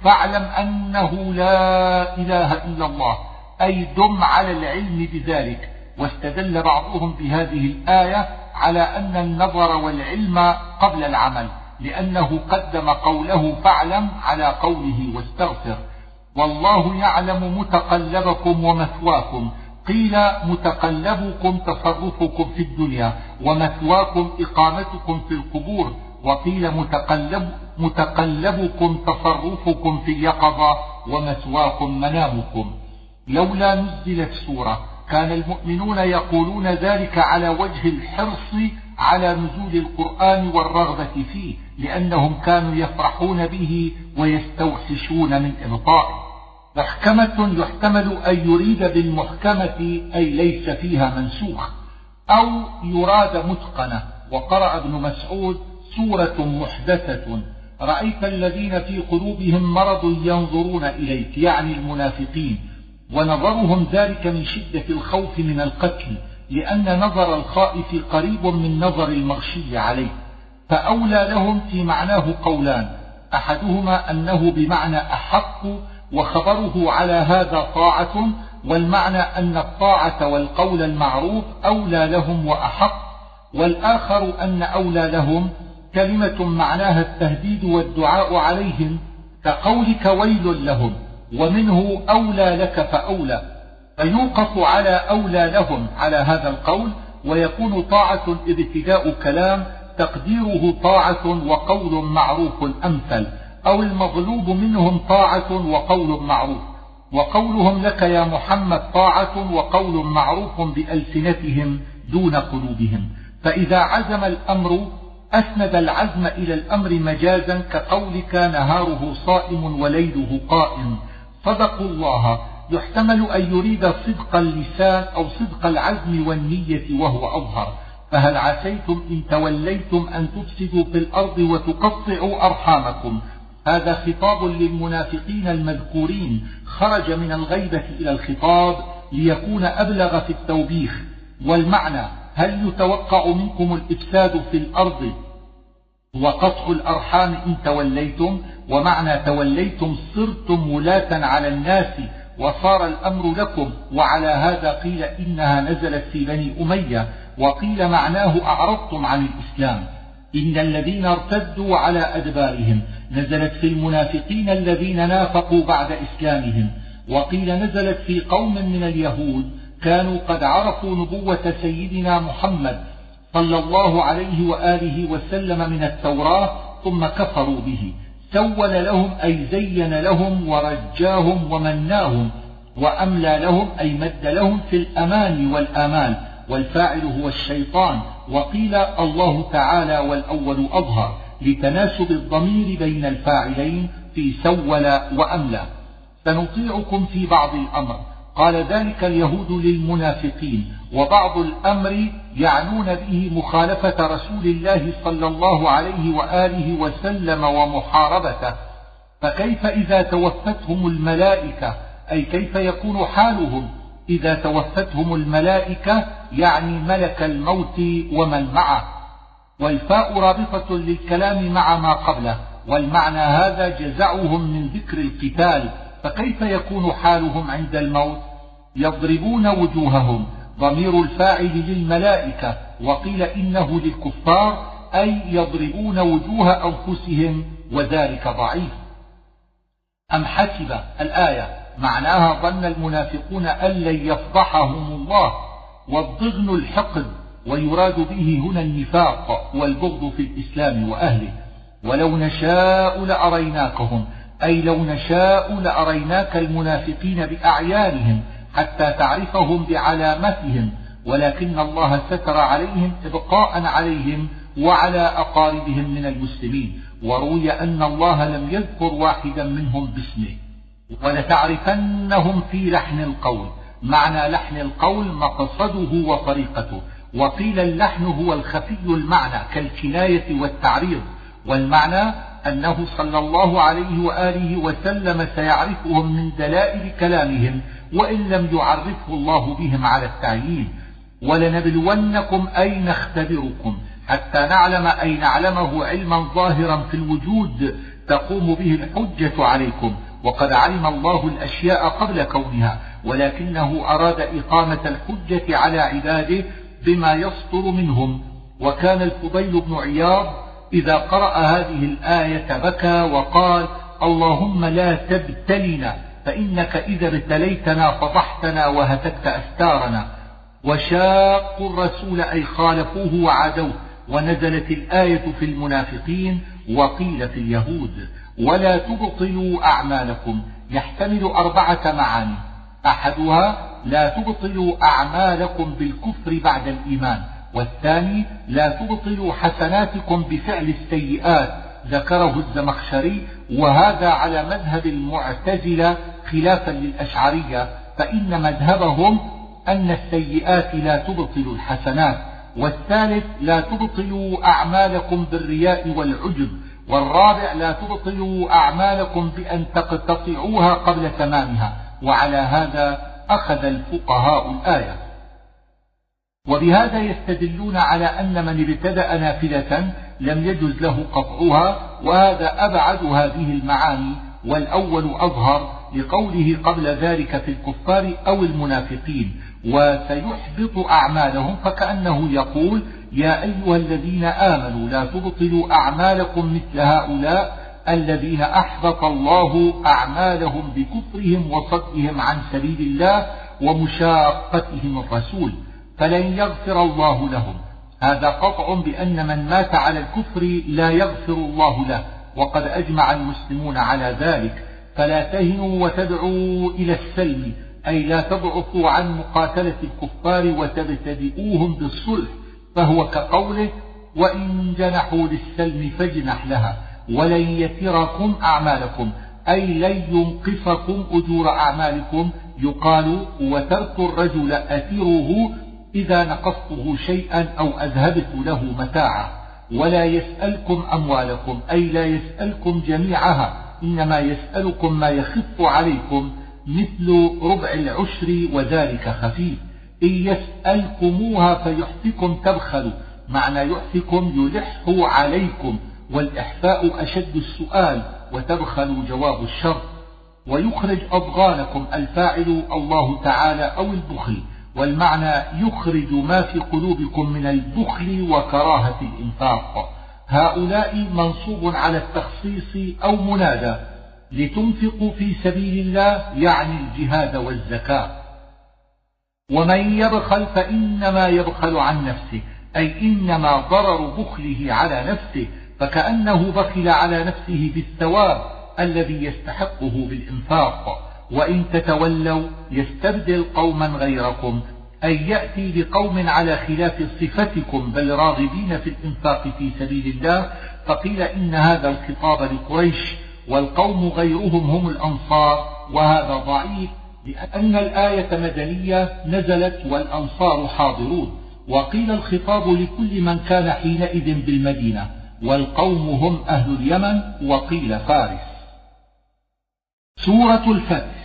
فاعلم أنه لا إله إلا الله أي دم على العلم بذلك. واستدل بعضهم بهذه الآية على أن النظر والعلم قبل العمل لأنه قدم قوله فاعلم على قوله واستغفر. والله يعلم متقلبكم ومثواكم قيل متقلبكم تصرفكم في الدنيا ومثواكم إقامتكم في القبور وقيل متقلب متقلبكم تصرفكم في اليقظة ومثواكم منامكم. لولا نزلت سورة كان المؤمنون يقولون ذلك على وجه الحرص على نزول القرآن والرغبة فيه لأنهم كانوا يفرحون به ويستوحشون من إبطائه. محكمة يحتمل أن يريد بالمحكمة أي ليس فيها منسوخ أو يراد متقنة. وقرأ ابن مسعود سورة محدثة رأيت الذين في قلوبهم مرض ينظرون إليك يعني المنافقين ونظرهم ذلك من شدة الخوف من القتل لأن نظر الخائف قريب من نظر المغشي عليه. فأولى لهم في معناه قولان أحدهما أنه بمعنى أحق وخبره على هذا طاعة والمعنى أن الطاعة والقول المعروف أولى لهم وأحق والآخر أن أولى لهم كلمة معناها التهديد والدعاء عليهم كقولك ويل لهم ومنه أولى لك فأولى فيوقف على أولى لهم على هذا القول ويكون طاعة ابتداء كلام تقديره طاعة وقول معروف أمثل. أو المغلوب منهم طاعة وقول معروف. وقولهم لك يا محمد طاعة وقول معروف بألسنتهم دون قلوبهم. فإذا عزم الأمر أسند العزم إلى الأمر مجازا كقولك نهاره صائم وليله قائم. صدقوا الله. يحتمل أن يريد صدق اللسان أو صدق العزم والنية وهو أظهر. فهل عسيتم إن توليتم أن تفسدوا في الأرض وتقطعوا أرحامكم؟ هذا خطاب للمنافقين المذكورين. خرج من الغيبة إلى الخطاب ليكون أبلغ في التوبيخ والمعنى. هل يتوقع منكم الإفساد في الأرض وقطع الأرحام إن توليتم؟ ومعنى توليتم صرتم ولاة على الناس وصار الأمر لكم. وعلى هذا قيل إنها نزلت في بني أمية. وقيل معناه أعرضتم عن الإسلام. إن الذين ارتدوا على أدبارهم نزلت في المنافقين الذين نافقوا بعد إسلامهم وقيل نزلت في قوم من اليهود كانوا قد عرفوا نبوة سيدنا محمد صلى الله عليه وآله وسلم من التوراة ثم كفروا به سول لهم أي زين لهم ورجاهم ومناهم وأملى لهم أي مد لهم في الأمان والآمال. والفاعل هو الشيطان وقيل الله تعالى والأول أظهر لتناسب الضمير بين الفاعلين في سول وأملى. سنطيعكم في بعض الأمر. قال ذلك اليهود للمنافقين وبعض الأمر يعنون به مخالفة رسول الله صلى الله عليه وآله وسلم ومحاربته. فكيف إذا توفتهم الملائكة؟ أي كيف يكون حالهم؟ إذا توفتهم الملائكة يعني ملك الموت ومن معه. والفاء رابطة للكلام مع ما قبله. والمعنى هذا جزعهم من ذكر القتال. فكيف يكون حالهم عند الموت؟ يضربون وجوههم. ضمير الفاعل للملائكة. وقيل إنه للكفار أي يضربون وجوه أنفسهم وذلك ضعيف. أم حسب الآية. معناها ظن المنافقون أن لن يفضحهم الله والضغن الحقد ويراد به هنا النفاق والبغض في الإسلام وأهله. ولو نشاء لأريناكهم أي لو نشاء لأريناك المنافقين بأعيانهم حتى تعرفهم بعلامتهم ولكن الله ستر عليهم إبقاء عليهم وعلى أقاربهم من المسلمين. وروي أن الله لم يذكر واحدا منهم باسمه. ولتعرفنهم في لحن القول. معنى لحن القول مقصده وطريقته. وقيل اللحن هو الخفي المعنى كالكناية والتعريض. والمعنى أنه صلى الله عليه وآله وسلم سيعرفهم من دلائل كلامهم وإن لم يعرفه الله بهم على التعيين. ولنبلونكم أي نختبركم حتى نعلم أي نعلمه علما ظاهرا في الوجود تقوم به الحجة عليكم. وقد علم الله الأشياء قبل كونها ولكنه أراد إقامة الحجة على عباده بما يصدر منهم. وكان الفضيل بن عياض إذا قرأ هذه الآية بكى وقال اللهم لا تبتلنا فإنك إذا ابتليتنا فضحتنا وهتكت أستارنا وشاقوا الرسول أي خالفوه وعادوه ونزلت الآية في المنافقين وقيل في اليهود ولا تبطلوا أعمالكم. يحتمل أربعة معاني. أحدها لا تبطلوا أعمالكم بالكفر بعد الإيمان. والثاني لا تبطلوا حسناتكم بفعل السيئات. ذكره الزمخشري وهذا على مذهب المعتزلة خلافا للأشعرية. فإن مذهبهم أن السيئات لا تبطل الحسنات. والثالث لا تبطلوا أعمالكم بالرياء والعجب. والرابع لا تبطلوا أعمالكم بأن تقتطعوها قبل تمامها. وعلى هذا أخذ الفقهاء الآية. وبهذا يستدلون على أن من ابتدأ نافلة لم يجز له قطعها وهذا أبعد هذه المعاني. والأول أظهر لقوله قبل ذلك في الكفار أو المنافقين وسيحبط أعمالهم فكأنه يقول يا أيها الذين آمنوا لا تبطلوا أعمالكم مثل هؤلاء الذين أحبط الله أعمالهم بكفرهم وصدهم عن سبيل الله ومشاقتهم الرسول فلن يغفر الله لهم. هذا قطع بأن من مات على الكفر لا يغفر الله له وقد أجمع المسلمون على ذلك. فلا تهنوا وتدعوا إلى السلم أي لا تضعفوا عن مقاتلة الكفار وتبتدئوهم بالصلح. فهو كقوله وإن جنحوا للسلم فاجنح لها ولن يتركم أعمالكم أي لن ينقصكم أجور أعمالكم. يقال وترك الرجل أثره إذا نقصته شيئا أو أذهبت له متاعا. ولا يسألكم أموالكم أي لا يسألكم جميعها إنما يسألكم ما يخف عليكم مثل ربع العشر وذلك خفيف. إن يسألكموها فيحفكم تبخلوا معنى يحفكم يلح عليكم والإحفاء أشد السؤال وتبخل جواب الشر. ويخرج أضغانكم الفاعل الله تعالى أو البخل. والمعنى يخرج ما في قلوبكم من البخل وكراهة الإنفاق. هؤلاء منصوب على التخصيص أو منادى. لتنفقوا في سبيل الله يعني الجهاد والزكاة. ومن يبخل فإنما يبخل عن نفسه أي إنما ضرر بخله على نفسه فكأنه بخل على نفسه بالثواب الذي يستحقه بالإنفاق. وإن تتولوا يستبدل قوما غيركم أي يأتي بقوم على خلاف صفتكم بل راغبين في الإنفاق في سبيل الله فقيل إن هذا الخطاب لقريش والقوم غيرهم هم الأنصار وهذا ضعيف لأن الآية مدنية نزلت والأنصار حاضرون وقيل الخطاب لكل من كان حينئذ بالمدينة والقوم هم أهل اليمن وقيل فارس. سورة الفتح.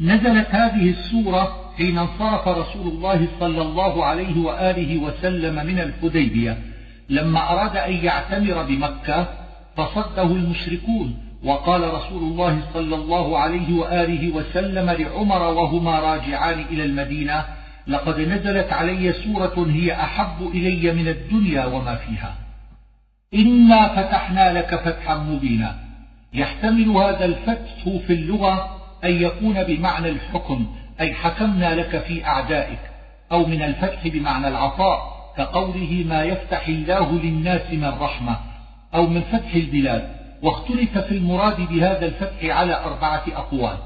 نزلت هذه السورة حين انصرف رسول الله صلى الله عليه وآله وسلم من الحديبية. لما أراد أن يعتمر بمكة فصده المشركون وقال رسول الله صلى الله عليه وآله وسلم لعمر وهما راجعان إلى المدينة لقد نزلت علي سورة هي أحب إلي من الدنيا وما فيها. إنا فتحنا لك فتحا مبينا. يحتمل هذا الفتح في اللغة أن يكون بمعنى الحكم أي حكمنا لك في أعدائك أو من الفتح بمعنى العطاء كقوله ما يفتح الله للناس من رحمة أو من فتح البلاد. واختلف في المراد بهذا الفتح على أربعة أقوال.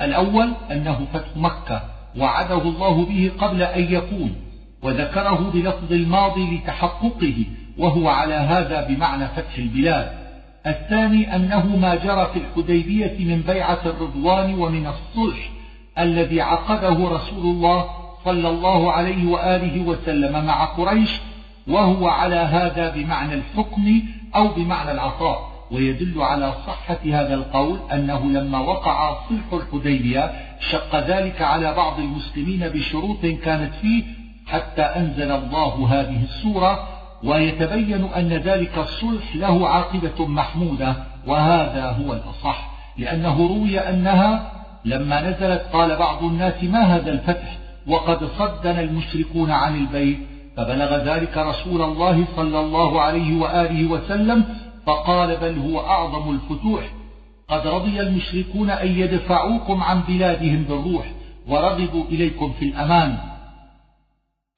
الأول أنه فتح مكة وعده الله به قبل أن يكون وذكره بلفظ الماضي لتحققه وهو على هذا بمعنى فتح البلاد. الثاني أنه ما جرى في الحديبية من بيعة الرضوان ومن الصلح الذي عقده رسول الله صلى الله عليه وآله وسلم مع قريش وهو على هذا بمعنى الحكم أو بمعنى العطاء. ويدل على صحة هذا القول أنه لما وقع صلح الحديبية شق ذلك على بعض المسلمين بشروط كانت فيه حتى أنزل الله هذه السورة ويتبين أن ذلك الصلح له عاقبة محمودة وهذا هو الأصح لأنه روي أنها لما نزلت قال بعض الناس ما هذا الفتح وقد صدنا المشركون عن البيت فبلغ ذلك رسول الله صلى الله عليه وآله وسلم فقال بل هو أعظم الفتوح. قد رضي المشركون أن يدفعوكم عن بلادهم بالروح ورغبوا إليكم في الأمان.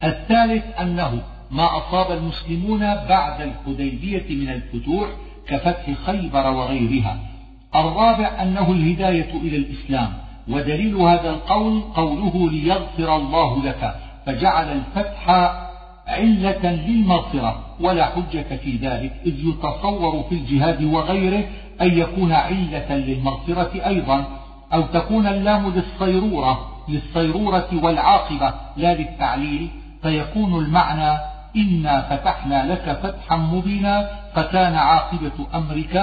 الثالث أنه ما أصاب المسلمون بعد الحديبية من الفتوح كفتح خيبر وغيرها. الرابع أنه الهداية إلى الإسلام ودليل هذا القول قوله ليغفر الله لك فجعل الفتح علة للمغفرة. ولا حجة في ذلك إذ يتصور في الجهاد وغيره أن يكون علة للمغفرة أيضا أو تكون اللام للصيرورة للصيرورة والعاقبة لا للتعليل فيكون المعنى إنا فتحنا لك فتحا مبينا فكان عاقبة أمرك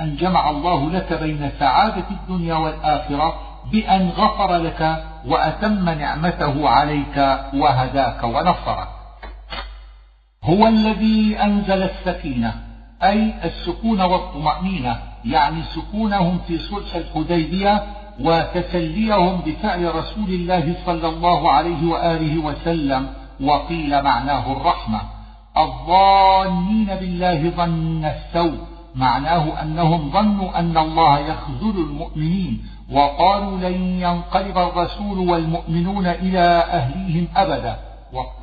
أن جمع الله لك بين سعادة الدنيا والآخرة بأن غفر لك وأتم نعمته عليك وهداك ونصرك. هو الذي أنزل السكينة أي السكون والطمأنينة يعني سكونهم في صلح الحديبية وتسليهم بفعل رسول الله صلى الله عليه وآله وسلم وقيل معناه الرحمة. الظانين بالله ظن السوء معناه أنهم ظنوا أن الله يخذل المؤمنين وقالوا لن ينقلب الرسول والمؤمنون إلى أهليهم أبدا.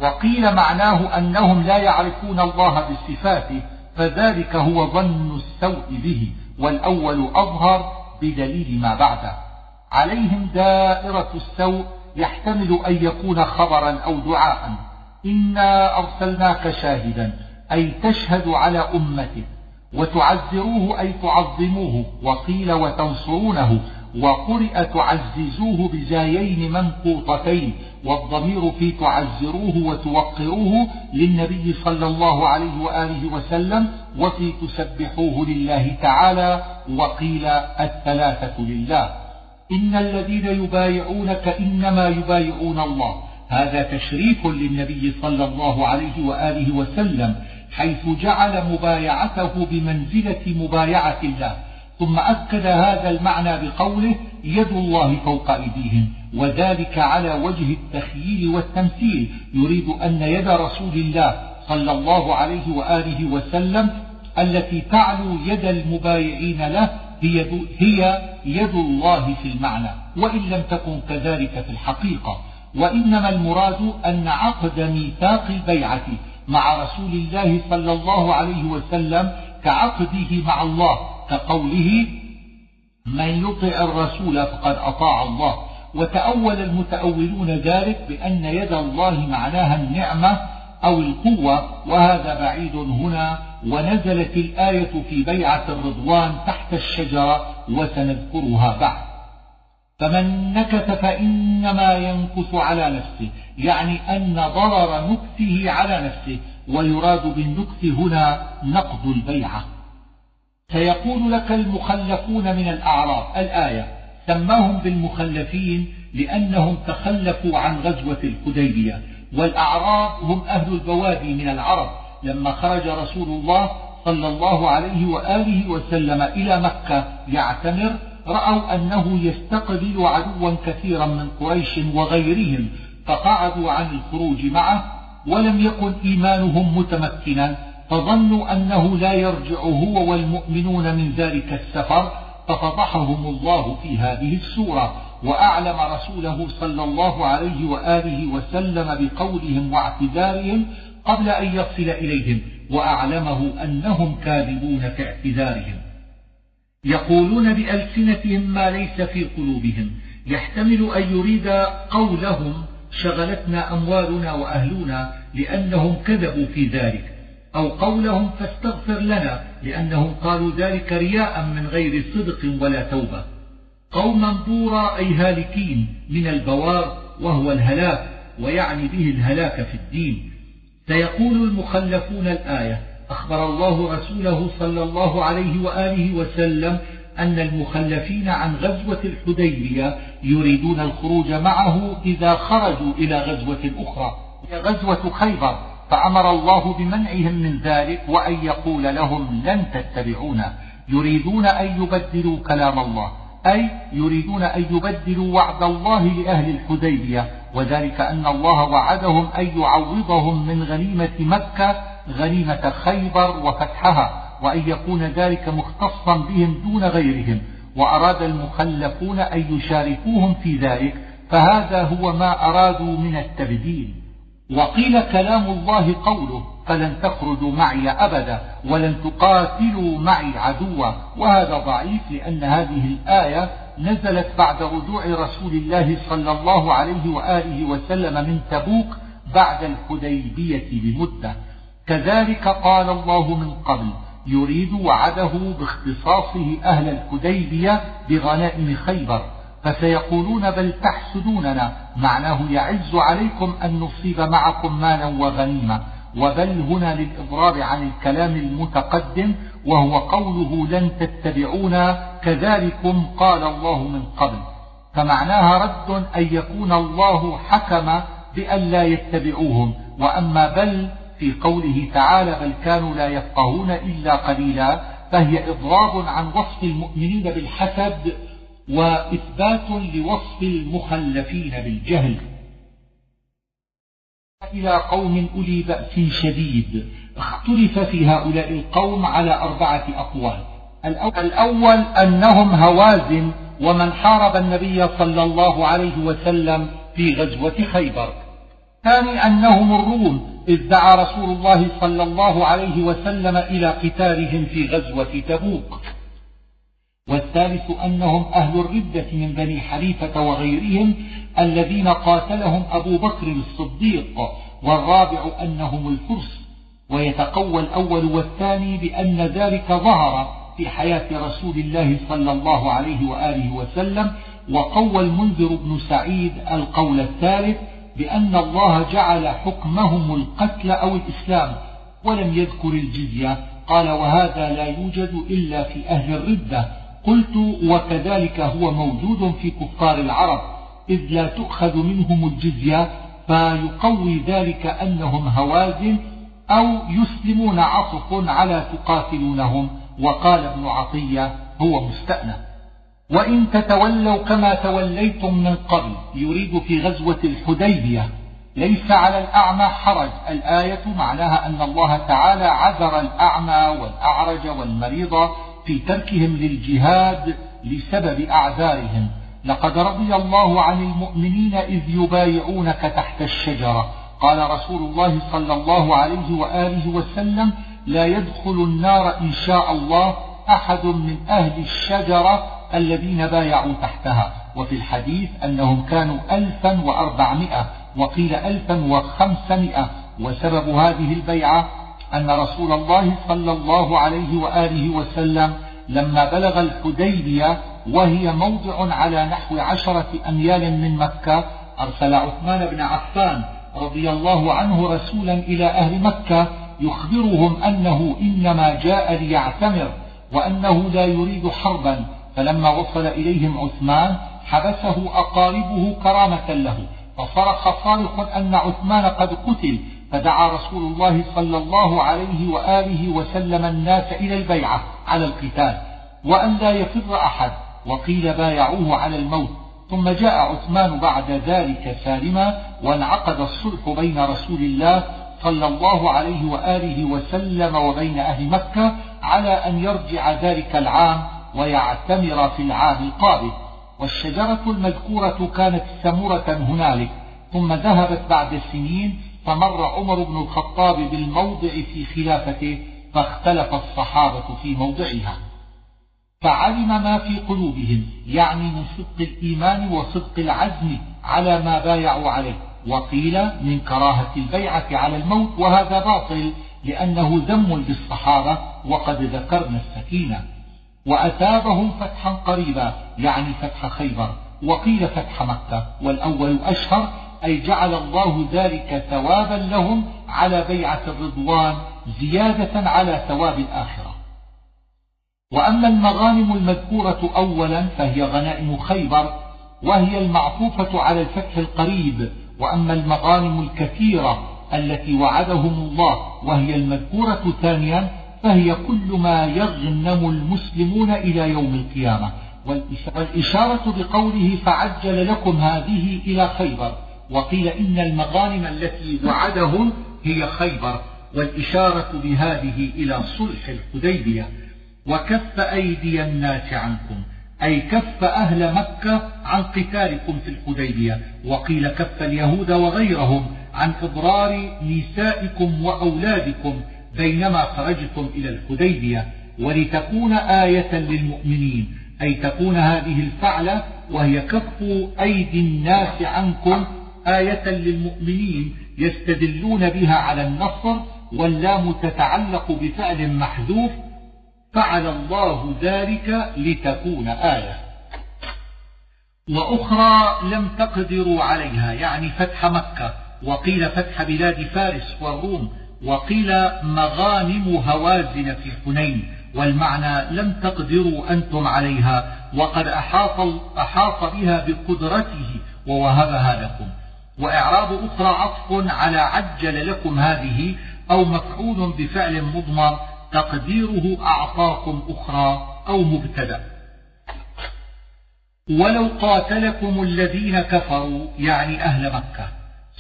وقيل معناه أنهم لا يعرفون الله بصفاته فذلك هو ظن السوء به والأول أظهر بدليل ما بعده. عليهم دائرة السوء يحتمل أن يكون خبرا أو دعاء. إنا أرسلناك شاهدا أي تشهد على أمته وتعزروه أي تعظموه وقيل وتنصرونه وقرئ تعززوه بزايين منقوطتين والضمير في تعزروه وتوقروه للنبي صلى الله عليه وآله وسلم وفي تسبحوه لله تعالى وقيل الثلاثة لله. إن الذين يبايعونك إنما يبايعون الله. هذا تشريف للنبي صلى الله عليه وآله وسلم حيث جعل مبايعته بمنزلة مبايعة الله. ثم أكد هذا المعنى بقوله يد الله فوق أيديهم وذلك على وجه التخييل والتمثيل. يريد أن يد رسول الله صلى الله عليه وآله وسلم التي تعلو يد المبايعين له هي, هي يد الله في المعنى وإن لم تكن كذلك في الحقيقة. وإنما المراد أن عقد ميثاق البيعة مع رسول الله صلى الله عليه وسلم كعقده مع الله. كقوله من يطع الرسول فقد أطاع الله وتأول المتأولون ذلك بأن يد الله معناها النعمة أو القوة وهذا بعيد هنا ونزلت الآية في بيعة الرضوان تحت الشجرة وسنذكرها بعد. فمن نكث فإنما ينكث على نفسه يعني أن ضرر نكثه على نفسه ويراد بالنكث هنا نقض البيعة. سيقول لك المخلفون من الأعراب الآية سماهم بالمخلفين لأنهم تخلفوا عن غزوة الحديبية والأعراب هم أهل البوادي من العرب لما خرج رسول الله صلى الله عليه وآله وسلم إلى مكة يعتمر رأوا أنه يستقبل عدوا كثيرا من قريش وغيرهم فقعدوا عن الخروج معه ولم يكن إيمانهم متمكنا فظنوا أنه لا يرجع هو والمؤمنون من ذلك السفر ففضحهم الله في هذه السورة وأعلم رسوله صلى الله عليه وآله وسلم بقولهم واعتذارهم قبل أن يصل إليهم وأعلمه أنهم كاذبون في اعتذارهم. يقولون بألسنتهم ما ليس في قلوبهم يحتمل أن يريد قولهم شغلتنا أموالنا وأهلنا لأنهم كذبوا في ذلك. أو قولهم فاستغفر لنا لأنهم قالوا ذلك رياء من غير صدق ولا توبة. قوما بورا أي هالكين من البوار وهو الهلاك ويعني به الهلاك في الدين. سيقول المخلفون الآية أخبر الله رسوله صلى الله عليه وآله وسلم أن المخلفين عن غزوة الحديبية يريدون الخروج معه إذا خرجوا إلى غزوة أخرى هي غزوة خيبر. فأمر الله بمنعهم من ذلك وأن يقول لهم لن تتبعونا. يريدون أن يبدلوا كلام الله أي يريدون أن يبدلوا وعد الله لأهل الحديبية. وذلك أن الله وعدهم أن يعوضهم من غنيمة مكة غنيمة خيبر وفتحها وأن يكون ذلك مختصا بهم دون غيرهم. وأراد المخلفون أن يشاركوهم في ذلك فهذا هو ما أرادوا من التبديل. وقيل كلام الله قوله فلن تخرجوا معي أبدا ولن تقاتلوا معي عدوا. وهذا ضعيف لأن هذه الآية نزلت بعد رجوع رسول الله صلى الله عليه وآله وسلم من تبوك بعد الحديبية بمدة. كذلك قال الله من قبل يريد وعده باختصاصه أهل الحديبية بغنائم خيبر. فسيقولون بل تحسدوننا. معناه يعز عليكم أن نصيب معكم مالا وغنيمة. وبل هنا للإضرار عن الكلام المتقدم وهو قوله لن تتبعونا كذلكم قال الله من قبل. فمعناها رد أن يكون الله حكم بأن لا يتبعوهم. وأما بل في قوله تعالى بل كانوا لا يفقهون إلا قليلا فهي إضراب عن وصف المؤمنين بالحسد وإثبات لوصف المخلفين بالجهل. إلى قوم أولي بأس شديد اختلف في هؤلاء القوم على أربعة أقوال. الأول أنهم هوازن ومن حارب النبي صلى الله عليه وسلم في غزوة خيبر. الثاني أنهم الروم إذ دعا رسول الله صلى الله عليه وسلم إلى قتالهم في غزوة تبوك. والثالث أنهم أهل الردة من بني حنيفة وغيرهم الذين قاتلهم أبو بكر الصديق والرابع أنهم الفرس. ويتقوى الأول والثاني بأن ذلك ظهر في حياة رسول الله صلى الله عليه وآله وسلم وقوى المنذر بن سعيد القول الثالث بأن الله جعل حكمهم القتل أو الإسلام ولم يذكر الجزية. قال وهذا لا يوجد إلا في أهل الردة. قلت وكذلك هو موجود في كفار العرب إذ لا تؤخذ منهم الجزية فيقوي ذلك أنهم هوازن أو يسلمون عطف على تقاتلونهم. وقال ابن عطية هو مستأنف. وإن تتولوا كما توليتم من قبل يريد في غزوة الحديبية. ليس على الأعمى حرج. الآية معناها أن الله تعالى عذر الأعمى والأعرج والمريض في تركهم للجهاد لسبب أعذارهم. لقد رضي الله عن المؤمنين إذ يبايعونك تحت الشجرة. قال رسول الله صلى الله عليه وآله وسلم لا يدخل النار إن شاء الله أحد من أهل الشجرة الذين بايعوا تحتها. وفي الحديث أنهم كانوا ألفا وأربعمائة وقيل ألفا وخمسمائة وسبب هذه البيعة أن رسول الله صلى الله عليه وآله وسلم لما بلغ الحديبية وهي موضع على نحو عشرة أميال من مكة أرسل عثمان بن عفان رضي الله عنه رسولا إلى أهل مكة يخبرهم أنه إنما جاء ليعتمر وأنه لا يريد حربا فلما وصل إليهم عثمان حبسه أقاربه كرامة له فصرخ صارخ أن عثمان قد قتل فدعا رسول الله صلى الله عليه وآله وسلم الناس إلى البيعة على القتال وأن لا يفر أحد وقيل بايعوه على الموت. ثم جاء عثمان بعد ذلك سالما وانعقد الصلح بين رسول الله صلى الله عليه وآله وسلم وبين أهل مكة على أن يرجع ذلك العام ويعتمر في العام القابل. والشجرة المذكورة كانت سمرة هنالك ثم ذهبت بعد سنين فمر عمر بن الخطاب بالموضع في خلافته فاختلف الصحابة في موضعها. فعلم ما في قلوبهم يعني من صدق الإيمان وصدق العزم على ما بايعوا عليه. وقيل من كراهة البيعة على الموت وهذا باطل لأنه ذم بالصحابة وقد ذكرنا السكينة. وأثابهم فتحا قريبا يعني فتح خيبر. وقيل فتح مكة والأول أشهر أي جعل الله ذلك ثوابا لهم على بيعة الرضوان زيادة على ثواب الآخرة. وأما المغانم المذكورة أولا فهي غنائم خيبر وهي المعطوفة على الفتح القريب. وأما المغانم الكثيرة التي وعدهم الله وهي المذكورة ثانيا فهي كل ما يغنم المسلمون إلى يوم القيامة. والإشارة بقوله فعجل لكم هذه إلى خيبر. وقيل إن المغانم التي وعدهم هي خيبر والإشارة بهذه إلى صلح الحديبية. وكف أيدي الناس عنكم أي كف أهل مكة عن قتالكم في الحديبية. وقيل كف اليهود وغيرهم عن إضرار نسائكم وأولادكم بينما خرجتم إلى الحديبية. ولتكون آية للمؤمنين أي تكون هذه الفعلة وهي كف أيدي الناس عنكم آية للمؤمنين يستدلون بها على النصر واللام تتعلق بفعل محذوف فعل الله ذلك لتكون آية. وأخرى لم تقدروا عليها يعني فتح مكة وقيل فتح بلاد فارس والروم وقيل مغانم هوازن في حنين والمعنى لم تقدروا أنتم عليها وقد أحاط, أحاط بها بقدرته ووهبها لكم. وإعراب أخرى عطف على عجل لكم هذه أو مفعول بفعل مضمر تقديره أعطاكم أخرى أو مبتدأ. ولو قاتلكم الذين كفروا يعني أهل مكة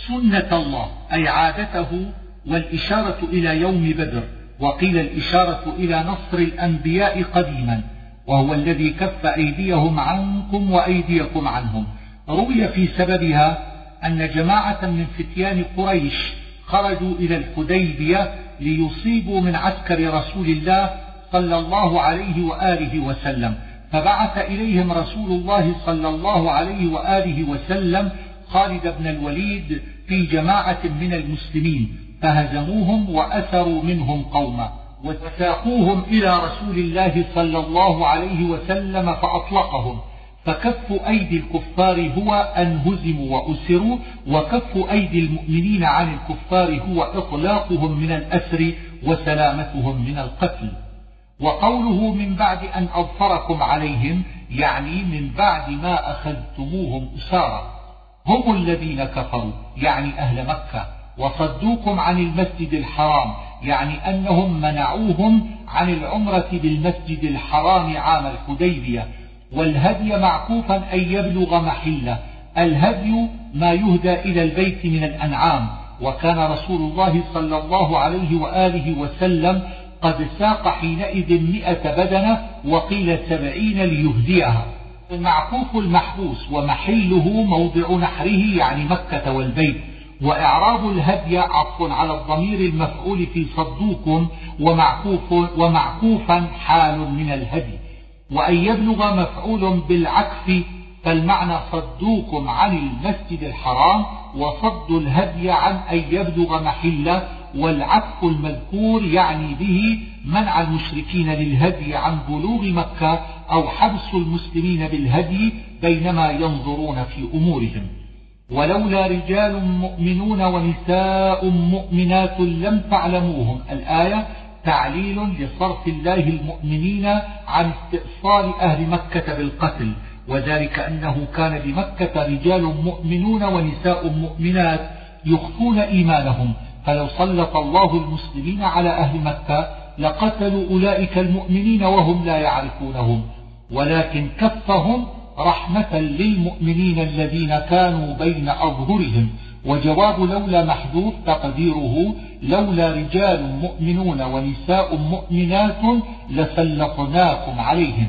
سنة الله أي عادته والإشارة إلى يوم بدر وقيل الإشارة إلى نصر الأنبياء قديما وهو الذي كف أيديهم عنكم وأيديكم عنهم. روي في سببها أن جماعة من فتيان قريش خرجوا إلى الحديبية ليصيبوا من عسكر رسول الله صلى الله عليه وآله وسلم. فبعث إليهم رسول الله صلى الله عليه وآله وسلم خالد بن الوليد في جماعة من المسلمين فهزموهم وأثروا منهم قوما وساقوهم إلى رسول الله صلى الله عليه وسلم فأطلقهم. فكف أيدي الكفار هو أن هزموا وأسروا وكف أيدي المؤمنين عن الكفار هو إطلاقهم من الأسر وسلامتهم من القتل. وقوله من بعد أن أظفركم عليهم يعني من بعد ما أخذتموهم أسارا هم الذين كفروا يعني أهل مكة. وصدوكم عن المسجد الحرام يعني أنهم منعوهم عن العمرة بالمسجد الحرام عام الحديبية. والهدي معكوفا أن يبلغ محله. الهدي ما يهدى إلى البيت من الأنعام. وكان رسول الله صلى الله عليه وآله وسلم قد ساق حينئذ مئة بدنة وقيل سبعين ليهديها. المعكوف المحبوس ومحله موضع نحره يعني مكة والبيت. وإعراب الهدي عطف على الضمير المفعول في صدوكم ومعكوف ومعكوفا حال من الهدي. وأن يبلغ مفعول بالعكس فالمعنى صدوكم عن المسجد الحرام وصد الهدي عن أن يبلغ محله والعكف المذكور يعني به منع المشركين للهدي عن بلوغ مكة أو حبس المسلمين بالهدي بينما ينظرون في أمورهم. ولولا رجال مؤمنون ونساء مؤمنات لم تعلموهم الآية تعليل لصرف الله المؤمنين عن استئصال أهل مكة بالقتل وذلك أنه كان بمكة رجال مؤمنون ونساء مؤمنات يخفون إيمانهم فلو سلط الله المسلمين على أهل مكة لقتلوا أولئك المؤمنين وهم لا يعرفونهم. ولكن كفهم رحمة للمؤمنين الذين كانوا بين أظهرهم. وجواب لولا محذوف تقديره لولا رجال مؤمنون ونساء مؤمنات لسلطناكم عليهم.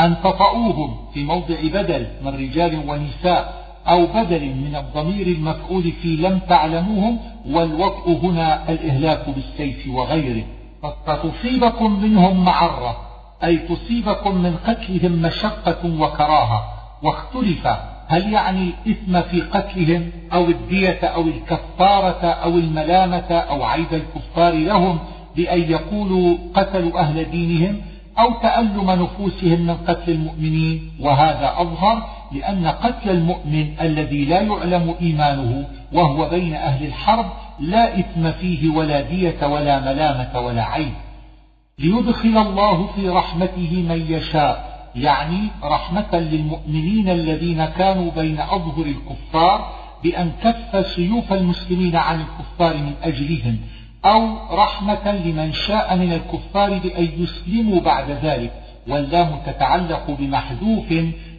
أن تطؤوهم في موضع بدل من رجال ونساء أو بدل من الضمير المفعول في لم تعلموهم والوطء هنا الإهلاك بالسيف وغيره. فتصيبكم منهم معرة أي تصيبكم من قتلهم مشقة وكراهة واختلف هل يعني الإثم في قتلهم أو الدية أو الكفارة أو الملامة أو عيب الكفار لهم بأن يقولوا قتلوا أهل دينهم أو تألم نفوسهم من قتل المؤمنين؟ وهذا أظهر لأن قتل المؤمن الذي لا يعلم إيمانه وهو بين أهل الحرب لا إثم فيه ولا دية ولا ملامة ولا عيب. ليدخل الله في رحمته من يشاء. يعني رحمة للمؤمنين الذين كانوا بين أظهر الكفار بأن كف سيوف المسلمين عن الكفار من أجلهم أو رحمة لمن شاء من الكفار بأن يسلموا بعد ذلك. واللام تتعلق بمحذوف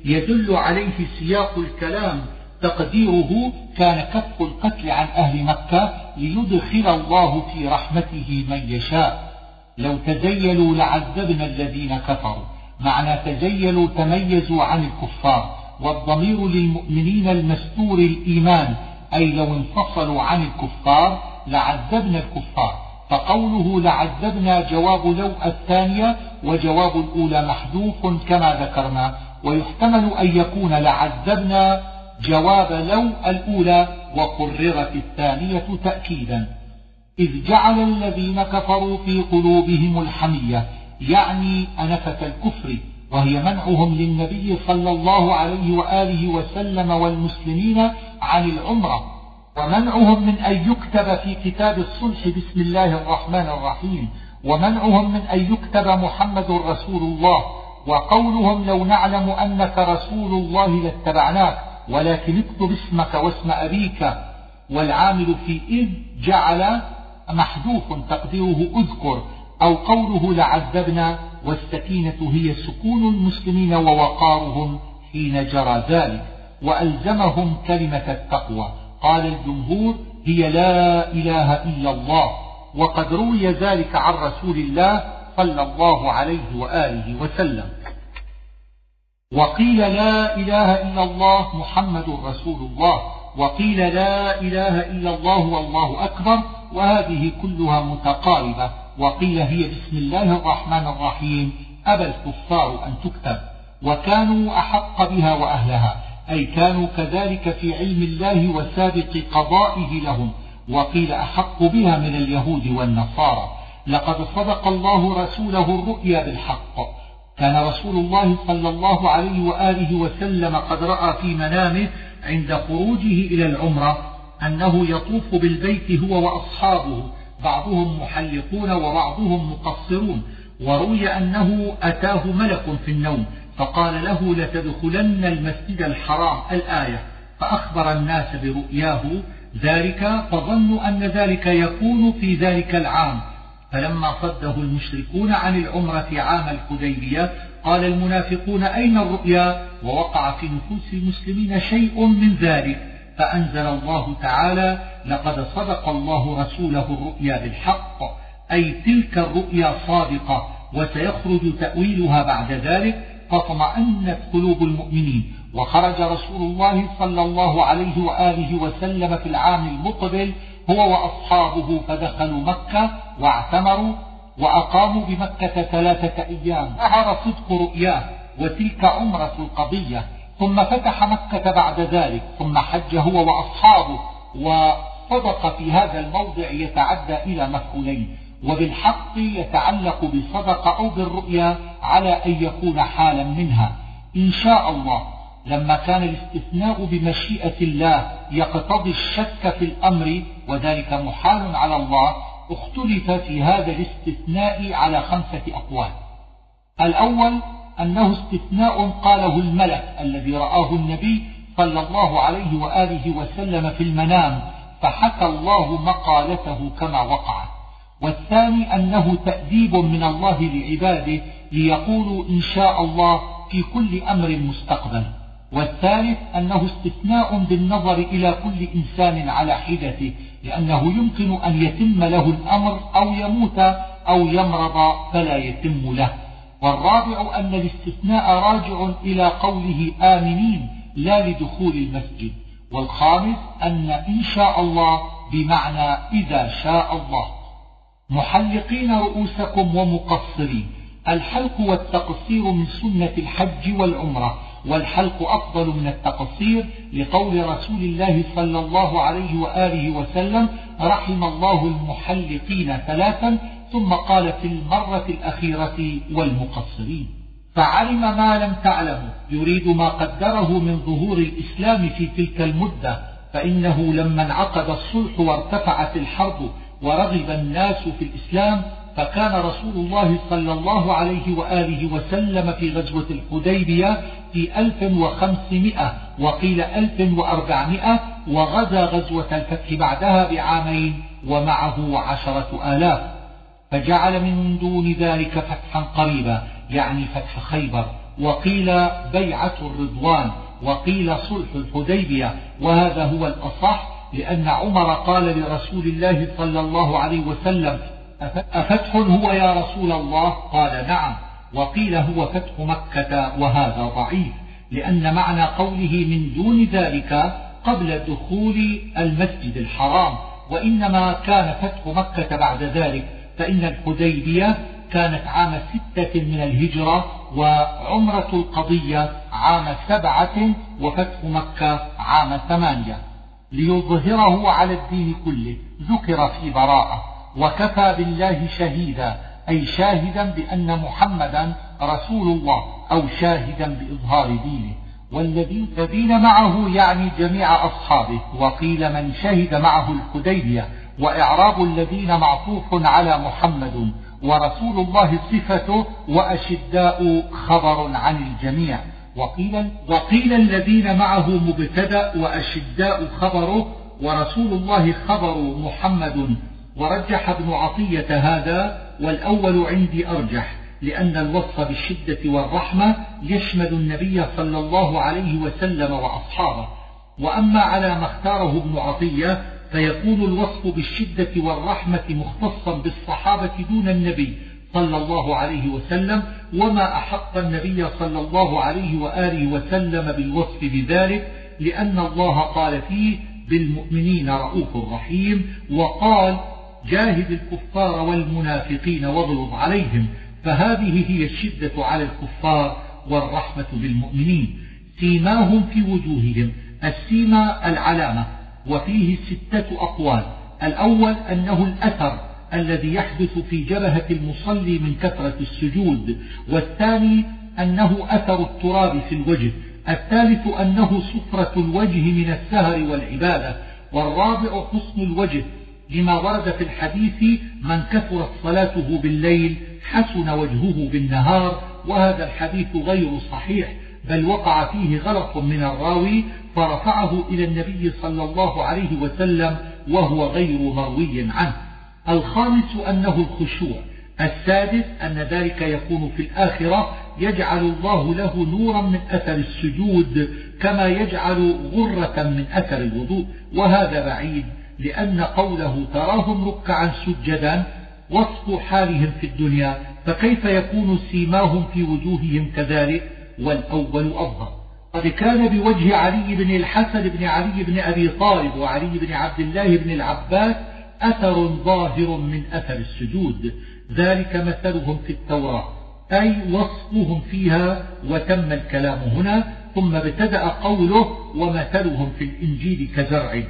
يدل عليه سياق الكلام. تقديره كان كف القتل عن أهل مكة ليدخل الله في رحمته من يشاء. لو تزيلوا لعذبنا الذين كفروا. معنى تزيلوا تميزوا عن الكفار والضمير للمؤمنين المستور الإيمان أي لو انفصلوا عن الكفار لعذبنا الكفار. فقوله لعذبنا جواب لو الثانية وجواب الأولى محذوف كما ذكرنا. ويحتمل أن يكون لعذبنا جواب لو الأولى وقررت الثانية تأكيدا. إذ جعل الذين كفروا في قلوبهم الحمية يعني أنفة الكفر وهي منعهم للنبي صلى الله عليه وآله وسلم والمسلمين عن العمرة ومنعهم من أن يكتب في كتاب الصلح بسم الله الرحمن الرحيم ومنعهم من أن يكتب محمد رسول الله وقولهم لو نعلم أنك رسول الله لاتبعناك ولكن اكتب اسمك واسم أبيك. والعامل في إذ جعل محذوف تقديره أذكر. أو قوله لعذبنا والسكينة هي سكون المسلمين ووقارهم حين جرى ذلك وألزمهم كلمة التقوى. قال الجمهور هي لا إله إلا الله وقد روي ذلك عن رسول الله صلى الله عليه وآله وسلم. وقيل لا إله إلا الله محمد رسول الله وقيل لا إله إلا الله والله أكبر وهذه كلها متقاربة. وقيل هي بسم الله الرحمن الرحيم أبى الكفار أن تكتب وكانوا أحق بها وأهلها أي كانوا كذلك في علم الله وسابق قضائه لهم وقيل أحق بها من اليهود والنصارى. لقد صدق الله رسوله الرؤيا بالحق. كان رسول الله صلى الله عليه وآله وسلم قد رأى في منامه عند خروجه إلى العمرة أنه يطوف بالبيت هو وأصحابه بعضهم محلقون وبعضهم مقصرون. وروي أنه أتاه ملك في النوم فقال له لتدخلن المسجد الحرام الآية فأخبر الناس برؤياه ذلك فظنوا أن ذلك يكون في ذلك العام. فلما صده المشركون عن العمرة عام الحديبية قال المنافقون أين الرؤيا؟ ووقع في نفوس المسلمين شيء من ذلك. فأنزل الله تعالى لقد صدق الله رسوله الرؤيا بالحق أي تلك الرؤيا صادقة وسيخرج تأويلها بعد ذلك فاطمأنت قلوب المؤمنين. وخرج رسول الله صلى الله عليه وآله وسلم في العام المقبل هو وأصحابه فدخلوا مكة واعتمروا وأقاموا بمكة ثلاثة أيام. ظهر صدق رؤياه وتلك عمرة القضية. ثم فتح مكة بعد ذلك ثم حج هو وأصحابه وصدق في هذا الموضع يتعدى إلى مفعولين وبالحق يتعلق بصدق أو بالرؤيا على أن يكون حالا منها. إن شاء الله لما كان الاستثناء بمشيئة الله يقتضي الشك في الأمر وذلك محال على الله اختلف في هذا الاستثناء على خمسة أقوال. الأول أنه استثناء قاله الملك الذي رآه النبي صلى الله عليه وآله وسلم في المنام فحكى الله مقالته كما وقعت والثاني أنه تأديب من الله لعباده ليقولوا إن شاء الله في كل أمر مستقبل. والثالث أنه استثناء بالنظر إلى كل إنسان على حدته لأنه يمكن أن يتم له الأمر أو يموت أو يمرض فلا يتم له. والرابع أن الاستثناء راجع إلى قوله آمنين لا لدخول المسجد. والخامس أن إن شاء الله بمعنى إذا شاء الله. محلقين رؤوسكم ومقصرين. الحلق والتقصير من سنة الحج والعمرة. والحلق أفضل من التقصير لقول رسول الله صلى الله عليه وآله وسلم رحم الله المحلقين ثلاثا ثم قال في المرة الأخيرة والمقصرين فعلم ما لم تعلموا يريد ما قدره من ظهور الإسلام في تلك المدة فإنه لما انعقد الصلح وارتفعت الحرب ورغب الناس في الإسلام فكان رسول الله صلى الله عليه وآله وسلم في غزوة الحديبية في ألف وخمسمائة وقيل ألف وأربعمائة وغزا غزوة الفتح بعدها بعامين ومعه عشرة آلاف. فجعل من دون ذلك فتحا قريبا يعني فتح خيبر. وقيل بيعة الرضوان وقيل صلح الحديبية. وهذا هو الأصح لأن عمر قال لرسول الله صلى الله عليه وسلم أفتح هو يا رسول الله؟ قال نعم. وقيل هو فتح مكة وهذا ضعيف. لأن معنى قوله من دون ذلك قبل دخول المسجد الحرام. وإنما كان فتح مكة بعد ذلك فإن الحديبية كانت عام ستة من الهجرة وعمرة القضية عام سبعة وفتح مكة عام ثمانية. ليظهره على الدين كله ذكر في براءة. وكفى بالله شهيدا أي شاهدا بأن محمدا رسول الله أو شاهدا بإظهار دينه. والذين معه يعني جميع أصحابه. وقيل من شهد معه الحديبية. وإعراب الذين معطوف على محمد ورسول الله صفته وأشداء خبر عن الجميع. وقيل, وقيل الذين معه مبتدأ وأشداء خبره ورسول الله خبر محمد. ورجح ابن عطية هذا والأول عندي أرجح لأن الوصف بالشدة والرحمة يشمل النبي صلى الله عليه وسلم وأصحابه. وأما على ما اختاره ابن عطية فيكون الوصف بالشدة والرحمة مختصا بالصحابة دون النبي صلى الله عليه وسلم وما أحق النبي صلى الله عليه وآله وسلم بالوصف بذلك لأن الله قال فيه بالمؤمنين رؤوف رحيم وقال جاهد الكفار والمنافقين واغلظ عليهم. فهذه هي الشدة على الكفار والرحمة بالمؤمنين. سيماهم في وجوههم. السيما العلامة. وفيه ستة أقوال. الأول أنه الأثر الذي يحدث في جبهة المصلي من كثرة السجود. والثاني أنه أثر التراب في الوجه. الثالث أنه صفرة الوجه من السهر والعبادة. والرابع حسن الوجه. لما ورد في الحديث من كثرت صلاته بالليل حسن وجهه بالنهار. وهذا الحديث غير صحيح بل وقع فيه غلط من الراوي فرفعه إلى النبي صلى الله عليه وسلم وهو غير مروي عنه. الخامس أنه الخشوع. السادس أن ذلك يكون في الآخرة يجعل الله له نورا من أثر السجود كما يجعل غرة من أثر الوضوء. وهذا بعيد لأن قوله تراهم ركعا سجدا وصف حالهم في الدنيا فكيف يكون سيماهم في وجوههم كذلك؟ والأول أظهر. قد كان بوجه علي بن الحسن بن علي بن أبي طالب وعلي بن عبد الله بن العباس أثر ظاهر من أثر السجود. ذلك مثلهم في التوراة أي وصفهم فيها وتم الكلام هنا ثم ابتدأ قوله ومثلهم في الإنجيل كزرع.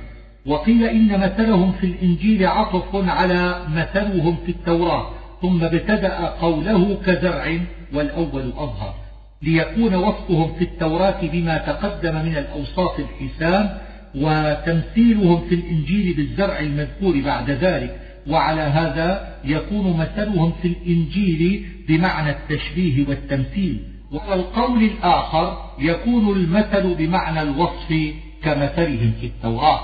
وقيل إن مثلهم في الإنجيل عطف على مثلهم في التوراة ثم ابتدأ قوله كزرع والأول أظهر. ليكون وصفهم في التوراة بما تقدم من الأوصاف الحسان وتمثيلهم في الإنجيل بالزرع المذكور بعد ذلك. وعلى هذا يكون مثلهم في الإنجيل بمعنى التشبيه والتمثيل. والقول الآخر يكون المثل بمعنى الوصف كمثلهم في التوراة.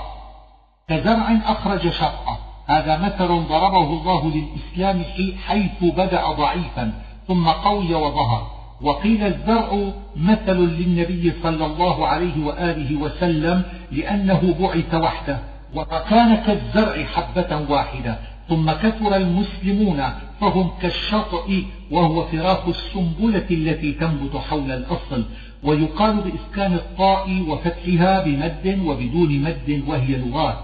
كزرع أخرج شطأه هذا مثل ضربه الله للإسلام حيث بدأ ضعيفا ثم قوي وظهر. وقيل الزرع مثل للنبي صلى الله عليه وآله وسلم لأنه بعث وحده وكان كالزرع حبة واحدة ثم كثر المسلمون فهم كالشطء وهو فراق السنبلة التي تنبت حول الأصل ويقال بإسكان الطاء وفتحها بمد وبدون مد وهي لغات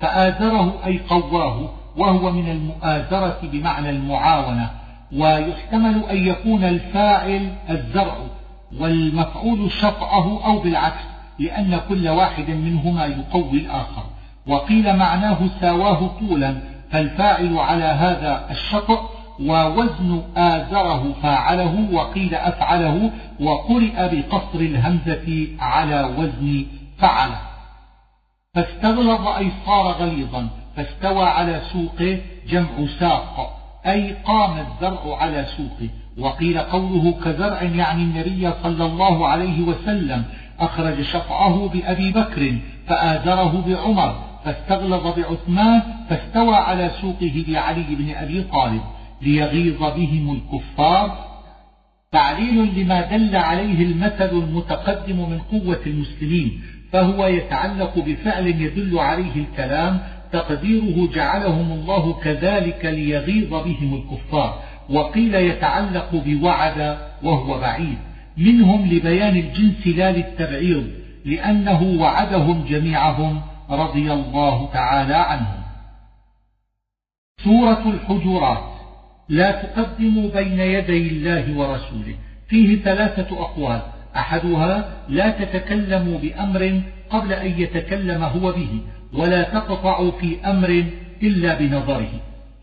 فآزره أي قواه وهو من المؤازرة بمعنى المعاونة. ويحتمل أن يكون الفاعل الزرع والمفعول شطأه أو بالعكس لأن كل واحد منهما يقوي الآخر. وقيل معناه ساواه طولا فالفاعل على هذا الشطأ ووزن آزره فاعله وقيل أفعله وقرئ بقصر الهمزة على وزن فعل فاستغلظ أي صار غليظا فاستوى على سوقه جمع ساق. أي قام الزرع على سوقه. وقيل قوله كزرع يعني النبي صلى الله عليه وسلم. أخرج شفعه بأبي بكر فآزره بعمر فاستغلظ بعثمان فاستوى على سوقه بعلي بن أبي طالب ليغيظ بهم الكفار. تعليل لما دل عليه المثل المتقدم من قوة المسلمين فهو يتعلق بفعل يدل عليه الكلام تقديره جعلهم الله كذلك ليغيظ بهم الكفار وقيل يتعلق بوعد وهو بعيد. منهم لبيان الجنس لا للتبعيض لأنه وعدهم جميعهم رضي الله تعالى عنهم. سورة الحجرات. لا تقدموا بين يدي الله ورسوله. فيه ثلاثة أقوال. أحدها لا تتكلموا بأمر قبل أن يتكلم هو به. ولا تقطعوا في أمر إلا بنظره.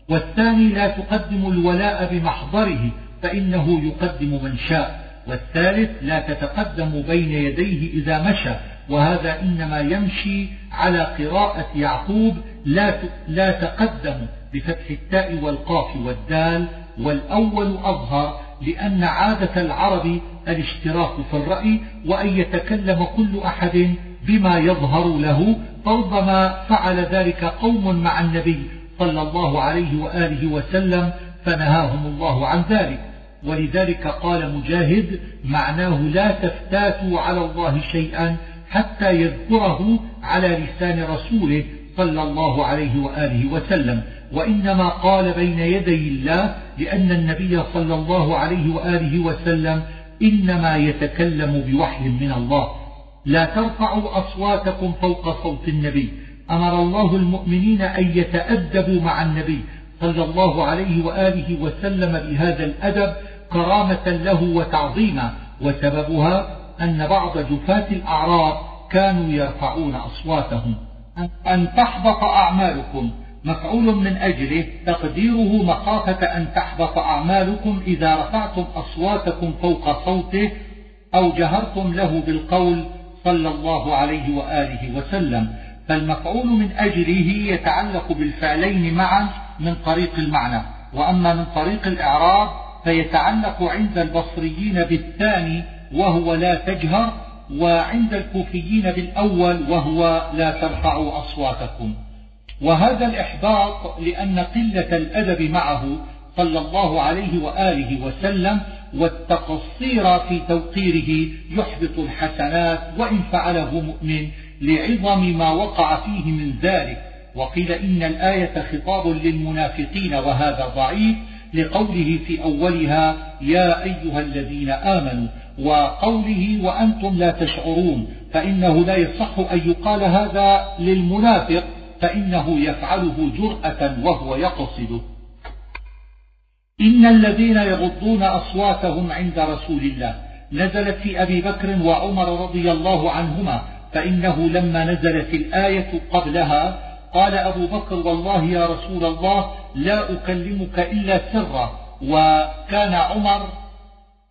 والثاني لا تقدموا الولاء بمحضره فإنه يقدم من شاء. والثالث لا تتقدم بين يديه إذا مشى وهذا إنما يمشي على قراءة يعقوب لا لا تقدم بفتح التاء والقاف والدال. والأول أظهر لأن عادة العرب الاشتراك في الرأي وأن يتكلم كل أحد بما يظهر له فربما فعل ذلك قوم مع النبي صلى الله عليه وآله وسلم فنهاهم الله عن ذلك. ولذلك قال مجاهد معناه لا تفتاتوا على الله شيئا حتى يذكره على لسان رسوله صلى الله عليه وآله وسلم. وإنما قال بين يدي الله لأن النبي صلى الله عليه وآله وسلم إنما يتكلم بوحي من الله. لا ترفعوا أصواتكم فوق صوت النبي. أمر الله المؤمنين أن يتأدبوا مع النبي صلى الله عليه وآله وسلم بهذا الأدب كرامة له وتعظيما. وسببها أن بعض جفاة الأعراب كانوا يرفعون أصواتهم. أن تحبط أعمالكم. مفعول من أجله. تقديره مخافة أن تحبط أعمالكم إذا رفعتم أصواتكم فوق صوته أو جهرتم له بالقول صلى الله عليه وآله وسلم فالمفعول من أجله يتعلق بالفعلين معا من طريق المعنى وأما من طريق الإعراب فيتعلق عند البصريين بالثاني وهو لا تجهر وعند الكوفيين بالأول وهو لا ترفعوا أصواتكم. وهذا الإحباط لأن قلة الأدب معه صلى الله عليه وآله وسلم والتقصير في توقيره يحبط الحسنات وإن فعله مؤمن لعظم ما وقع فيه من ذلك. وقيل إن الآية خطاب للمنافقين وهذا ضعيف لقوله في أولها يا أيها الذين آمنوا وقوله وأنتم لا تشعرون فإنه لا يصح أن يقال هذا للمنافق فإنه يفعله جرأة وهو يقصده. إن الذين يغضون أصواتهم عند رسول الله نزلت في أبي بكر وعمر رضي الله عنهما فإنه لما نزلت الآية قبلها قال أبو بكر والله يا رسول الله لا أكلمك إلا سرا. وكان عمر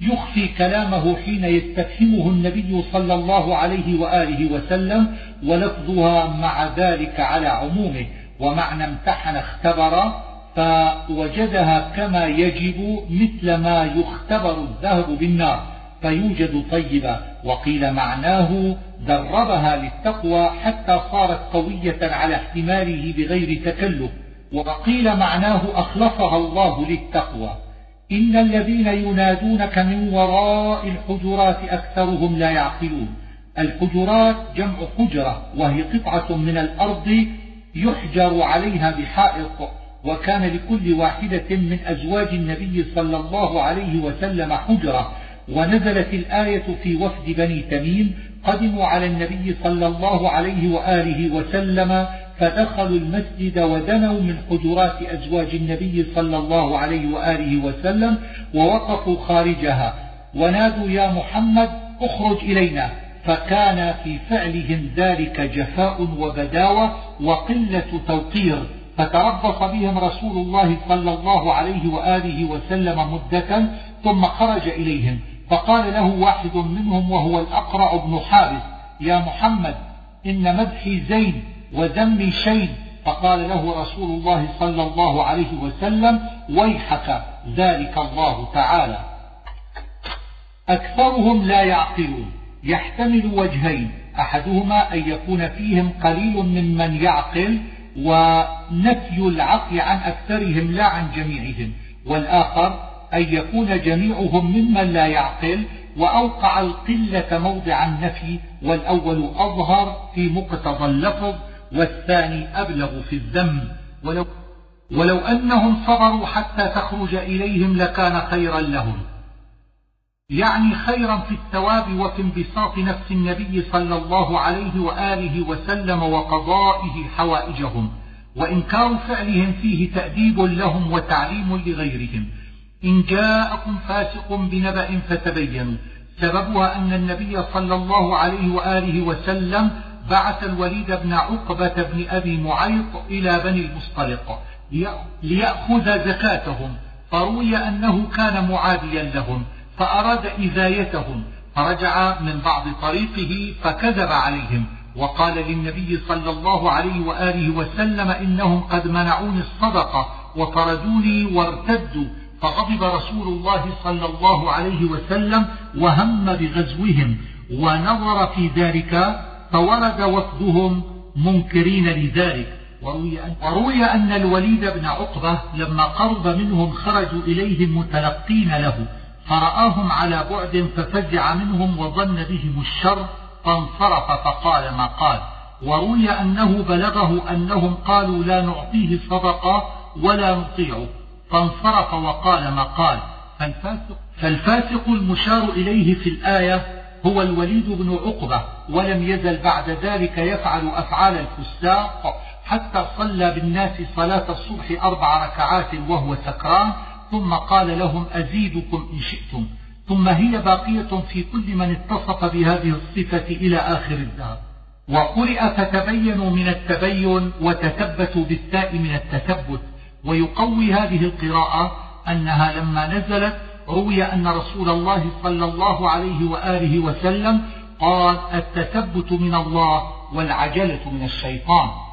يخفي كلامه حين يستفهمه النبي صلى الله عليه وآله وسلم ولفظها مع ذلك على عمومه ومعنى امتحن اختبر فوجدها كما يجب مثل ما يختبر الذهب بالنار فيوجد طيبا وقيل معناه دربها للتقوى حتى صارت قوية على احتماله بغير تكلف. وقيل معناه أخلصها الله للتقوى. إن الذين ينادونك من وراء الحجرات أكثرهم لا يعقلون. الحجرات جمع حجرة وهي قطعة من الأرض يحجر عليها بحائط. وكان لكل واحدة من أزواج النبي صلى الله عليه وسلم حجرة ونزلت الآية في وفد بني تميم قدموا على النبي صلى الله عليه وآله وسلم فدخلوا المسجد ودنوا من حجرات أزواج النبي صلى الله عليه وآله وسلم ووقفوا خارجها. ونادوا يا محمد اخرج إلينا. فكان في فعلهم ذلك جفاء وبداوة وقلة توقير. فتربص بهم رسول الله صلى الله عليه وآله وسلم مدة ثم خرج إليهم. فقال له واحد منهم وهو الأقرع بن حارث يا محمد إن مدحي زين وذمي شين. فقال له رسول الله صلى الله عليه وسلم ويحك ذلك الله تعالى. أكثرهم لا يعقلون. يحتمل وجهين أحدهما أن يكون فيهم قليل ممن يعقل ونفي العقل عن أكثرهم لا عن جميعهم والآخر أن يكون جميعهم ممن لا يعقل وأوقع القلة موضع النفي والأول أظهر في مقتضى اللفظ والثاني أبلغ في الذم. ولو ولو أنهم صبروا حتى تخرج إليهم لكان خيرا لهم. يعني خيرا في الثواب وفي انبساط نفس النبي صلى الله عليه وآله وسلم وقضائه حوائجهم وإنكار فعلهم فيه تأديب لهم وتعليم لغيرهم. إن جاءكم فاسق بنبأ فتبينوا. سببها أن النبي صلى الله عليه وآله وسلم بعث الوليد بن عقبة بن أبي معيط إلى بني المصطلق ليأخذ زكاتهم فروي أنه كان معاديا لهم. فأراد إذايتهم فرجع من بعض طريقه فكذب عليهم وقال للنبي صلى الله عليه وآله وسلم إنهم قد منعوني الصدقة وطردوني وارتدوا فغضب رسول الله صلى الله عليه وسلم وهم بغزوهم ونظر في ذلك فورد وفدهم منكرين لذلك. وروي أن, وروي أن الوليد بن عقبة لما قرب منهم خرجوا إليهم متلقين له فرآهم على بعد ففزع منهم وظن بهم الشر فانصرف فقال ما قال. وروي أنه بلغه أنهم قالوا لا نعطيه صدقة ولا نطيعه. فانصرف وقال ما قال. فالفاسق, فالفاسق المشار إليه في الآية هو الوليد بن عقبة ولم يزل بعد ذلك يفعل أفعال الفساق حتى صلى بالناس صلاة الصبح أربع ركعات وهو سكران ثم قال لهم أزيدكم إن شئتم. ثم هي باقية في كل من اتصف بهذه الصفة إلى آخر الدهر. وقرئ فتبينوا من التبين وتثبتوا بالتاء من التثبت. ويقوي هذه القراءة أنها لما نزلت روي أن رسول الله صلى الله عليه وآله وسلم قال التثبت من الله والعجلة من الشيطان.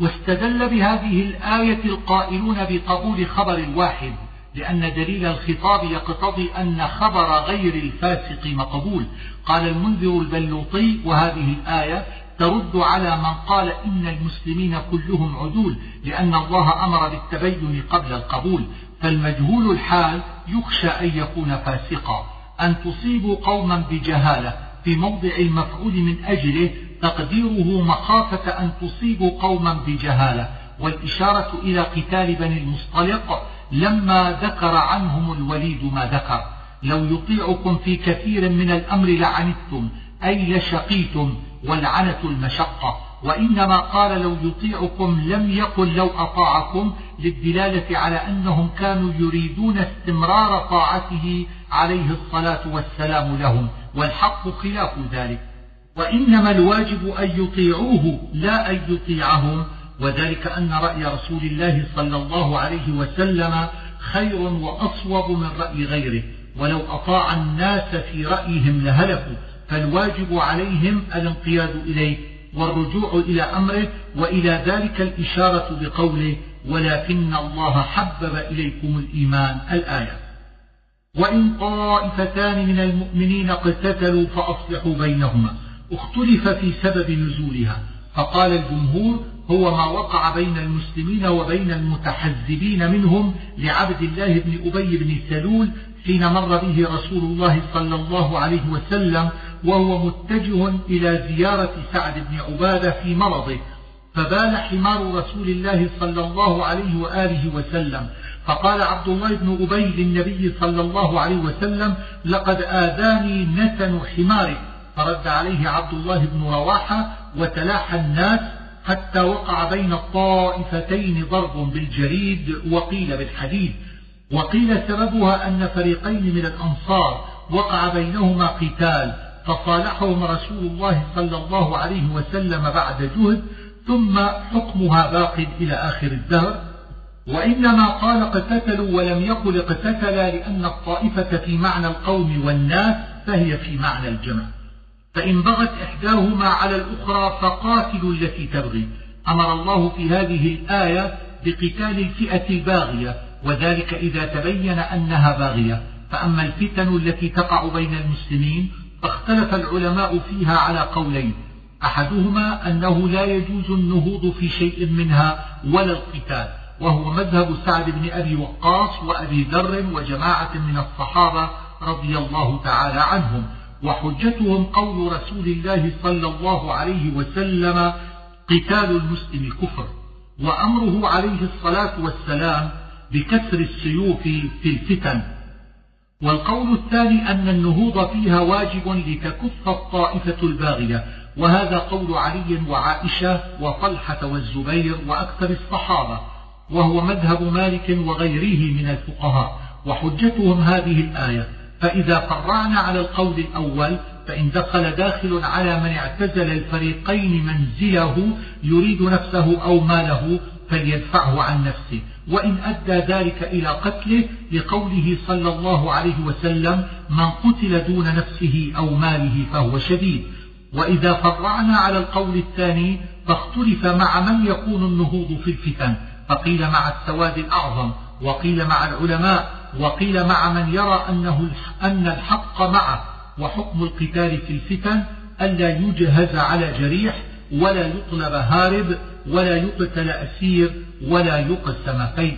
واستدل بهذه الآية القائلون بقبول خبر الواحد لأن دليل الخطاب يقتضي أن خبر غير الفاسق مقبول. قال المنذر البلوطي وهذه الآية ترد على من قال إن المسلمين كلهم عدول لأن الله أمر بالتبين قبل القبول. فالمجهول الحال يخشى أن يكون فاسقا. أن تصيبوا قوما بجهالة في موضع المفعول من أجله تقديره مخافة أن تصيبوا قوما بجهالة والإشارة إلى قتال بني المصطلق لما ذكر عنهم الوليد ما ذكر. لو يطيعكم في كثير من الأمر لعنتم أي لشقيتم والعنة المشقة. وإنما قال لو يطيعكم لم يقل لو أطاعكم للدلالة على أنهم كانوا يريدون استمرار طاعته عليه الصلاة والسلام لهم والحق خلاف ذلك. وإنما الواجب أن يطيعوه لا أن يطيعهم. وذلك أن رأي رسول الله صلى الله عليه وسلم خير وأصوب من رأي غيره. ولو أطاع الناس في رأيهم لهلكوا فالواجب عليهم الانقياد إليه والرجوع إلى أمره وإلى ذلك الإشارة بقوله ولكن الله حبب إليكم الإيمان. الآية. وإن طائفتان من المؤمنين اقتتلوا فأصلحوا بينهما. اختلف في سبب نزولها فقال الجمهور هو ما وقع بين المسلمين وبين المتحزبين منهم لعبد الله بن أبي بن سلول حين مر به رسول الله صلى الله عليه وسلم وهو متجه إلى زيارة سعد بن عبادة في مرضه فبال حمار رسول الله صلى الله عليه وآله وسلم. فقال عبد الله بن أبي للنبي صلى الله عليه وسلم لقد آذاني نتن حمارك. فرد عليه عبد الله بن رواحة وتلاحى الناس حتى وقع بين الطائفتين ضرب بالجريد وقيل بالحديد. وقيل سببها أن فريقين من الأنصار وقع بينهما قتال فصالحهم رسول الله صلى الله عليه وسلم بعد جهد ثم حكمها باق إلى آخر الدهر. وإنما قال اقتتلوا ولم يقل اقتتلا لأن الطائفة في معنى القوم والناس فهي في معنى الجمع. فإن بغت إحداهما على الأخرى فقاتلوا التي تبغي. أمر الله في هذه الآية بقتال الفئة الباغية وذلك إذا تبين أنها باغية. فأما الفتن التي تقع بين المسلمين فاختلف العلماء فيها على قولين. أحدهما أنه لا يجوز النهوض في شيء منها ولا القتال وهو مذهب سعد بن أبي وقاص وأبي ذر وجماعة من الصحابة رضي الله تعالى عنهم. وحجتهم قول رسول الله صلى الله عليه وسلم قتال المسلم كفر وأمره عليه الصلاة والسلام بكسر السيوف في الفتن. والقول الثاني أن النهوض فيها واجب لتكف الطائفة الباغية وهذا قول علي وعائشة وطلحة والزبير وأكثر الصحابة وهو مذهب مالك وغيره من الفقهاء وحجتهم هذه الآية. فإذا فرعنا على القول الأول فإن دخل داخل على من اعتزل الفريقين منزله يريد نفسه أو ماله فليدفعه عن نفسه. وإن أدى ذلك إلى قتله لقوله صلى الله عليه وسلم من قتل دون نفسه أو ماله فهو شديد. وإذا فرعنا على القول الثاني فاختلف مع من يكون النهوض في الفتن فقيل مع السواد الأعظم وقيل مع العلماء وقيل مع من يرى أنه أن الحق معه وحكم القتال في الفتن ألا يجهز على جريح ولا يطلب هارب ولا يقتل أسير ولا يقسم فيء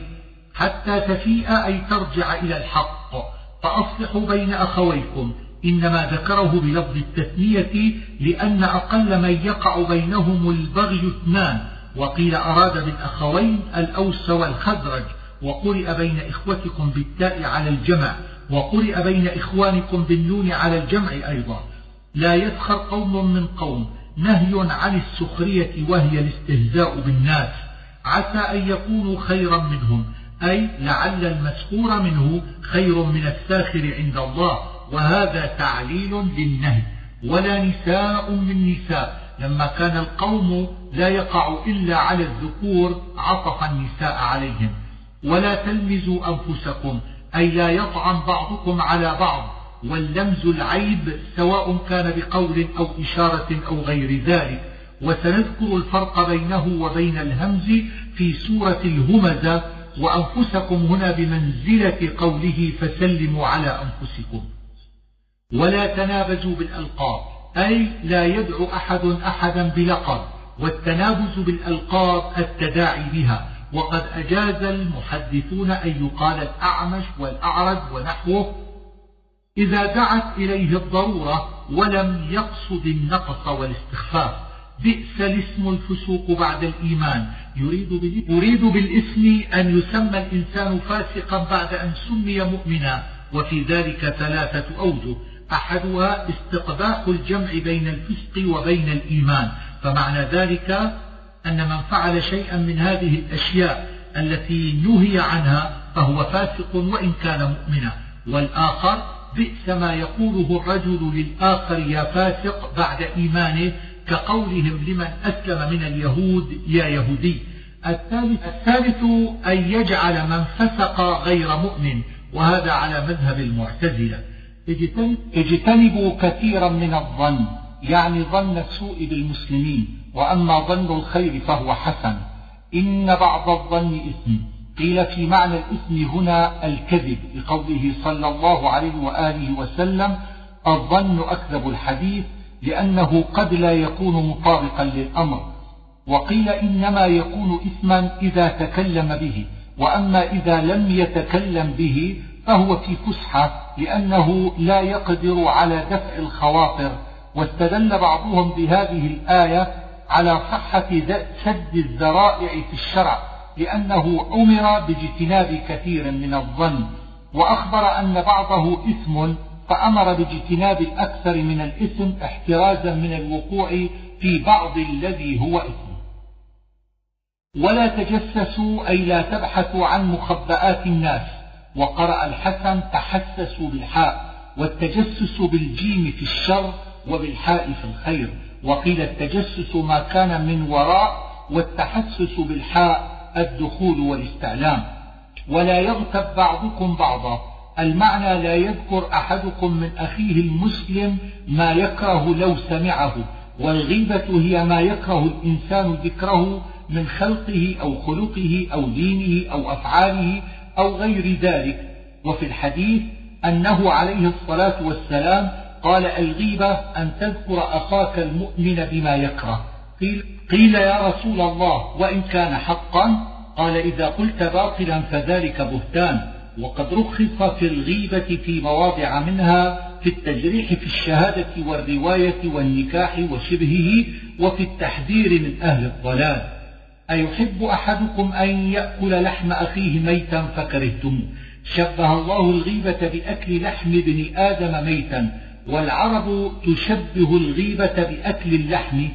حتى تفيء أي ترجع إلى الحق. فأصلحوا بين أخويكم. إنما ذكره بلفظ التثنية لأن أقل من يقع بينهم البغي اثنان. وقيل أراد بالأخوين الأوس والخزرج وقرئ بين إخوتكم بالتاء على الجمع وقرئ بين إخوانكم بالنون على الجمع أيضا. لا يسخر قوم من قوم نهي عن السخرية وهي الاستهزاء بالناس. عسى أن يكونوا خيرا منهم أي لعل المسخور منه خير من الساخر عند الله وهذا تعليل للنهي. ولا نساء من نساء لما كان القوم لا يقع إلا على الذكور عطف النساء عليهم. ولا تلمزوا أنفسكم أي لا يطعن بعضكم على بعض. واللمز العيب سواء كان بقول أو إشارة أو غير ذلك. وسنذكر الفرق بينه وبين الهمز في سورة الهمزة. وأنفسكم هنا بمنزلة قوله فسلموا على أنفسكم. ولا تنابزوا بالألقاب أي لا يدعو أحد أحدا بلقب. والتنابز بالألقاب التداعي بها. وقد أجاز المحدثون أن يقال الأعمش والأعرج ونحوه إذا دعت إليه الضرورة ولم يقصد النقص والاستخفاف. بئس الاسم الفسوق بعد الإيمان. يريد, يريد بالاسم أن يسمى الإنسان فاسقا بعد أن سمي مؤمنا. وفي ذلك ثلاثة أوجه. أحدها استقباح الجمع بين الفسق وبين الإيمان. فمعنى ذلك أن من فعل شيئا من هذه الأشياء التي نهي عنها فهو فاسق وإن كان مؤمنا. والآخر بئس ما يقوله الرجل للآخر يا فاسق بعد إيمانه كقولهم لمن أسلم من اليهود يا يهودي. الثالث, الثالث أن يجعل من فسق غير مؤمن وهذا على مذهب المعتزلة. اجتنبوا كثيرا من الظن يعني ظن السوء بالمسلمين. وأما ظن الخير فهو حسن. إن بعض الظن إثم. قيل في معنى الإثم هنا الكذب بقوله صلى الله عليه وآله وسلم الظن أكذب الحديث لأنه قد لا يكون مطابقا للأمر. وقيل إنما يكون إثما إذا تكلم به وأما إذا لم يتكلم به فهو في فسحة لأنه لا يقدر على دفع الخواطر. واستدل بعضهم بهذه الآية على صحة سد الذرائع في الشرع لأنه أمر باجتناب كثير من الظن وأخبر أن بعضه إثم فأمر باجتناب الأكثر من الإثم احترازا من الوقوع في بعض الذي هو إثم. ولا تجسسوا أي لا تبحثوا عن مخبآت الناس وقرأ الحسن تحسسوا بالحاء والتجسس بالجيم في الشر وبالحاء في الخير. وقيل التجسس ما كان من وراء والتحسس بالحاء الدخول والاستعلام. ولا يغتب بعضكم بعضا. المعنى لا يذكر أحدكم من أخيه المسلم ما يكره لو سمعه. والغيبة هي ما يكره الإنسان ذكره من خلقه أو خلقه أو دينه أو أفعاله أو غير ذلك. وفي الحديث أنه عليه الصلاة والسلام قال الغيبة أن تذكر أخاك المؤمن بما يكره. قيل, قيل يا رسول الله وإن كان حقا؟ قال إذا قلت باطلا فذلك بهتان. وقد رخص في الغيبة في مواضع منها في التجريح في الشهادة والرواية والنكاح وشبهه وفي التحذير من أهل الضلال. أيحب أحدكم أن يأكل لحم أخيه ميتا فكرهتموه. شبه الله الغيبة بأكل لحم ابن آدم ميتا. والعرب تشبه الغيبة بأكل اللحم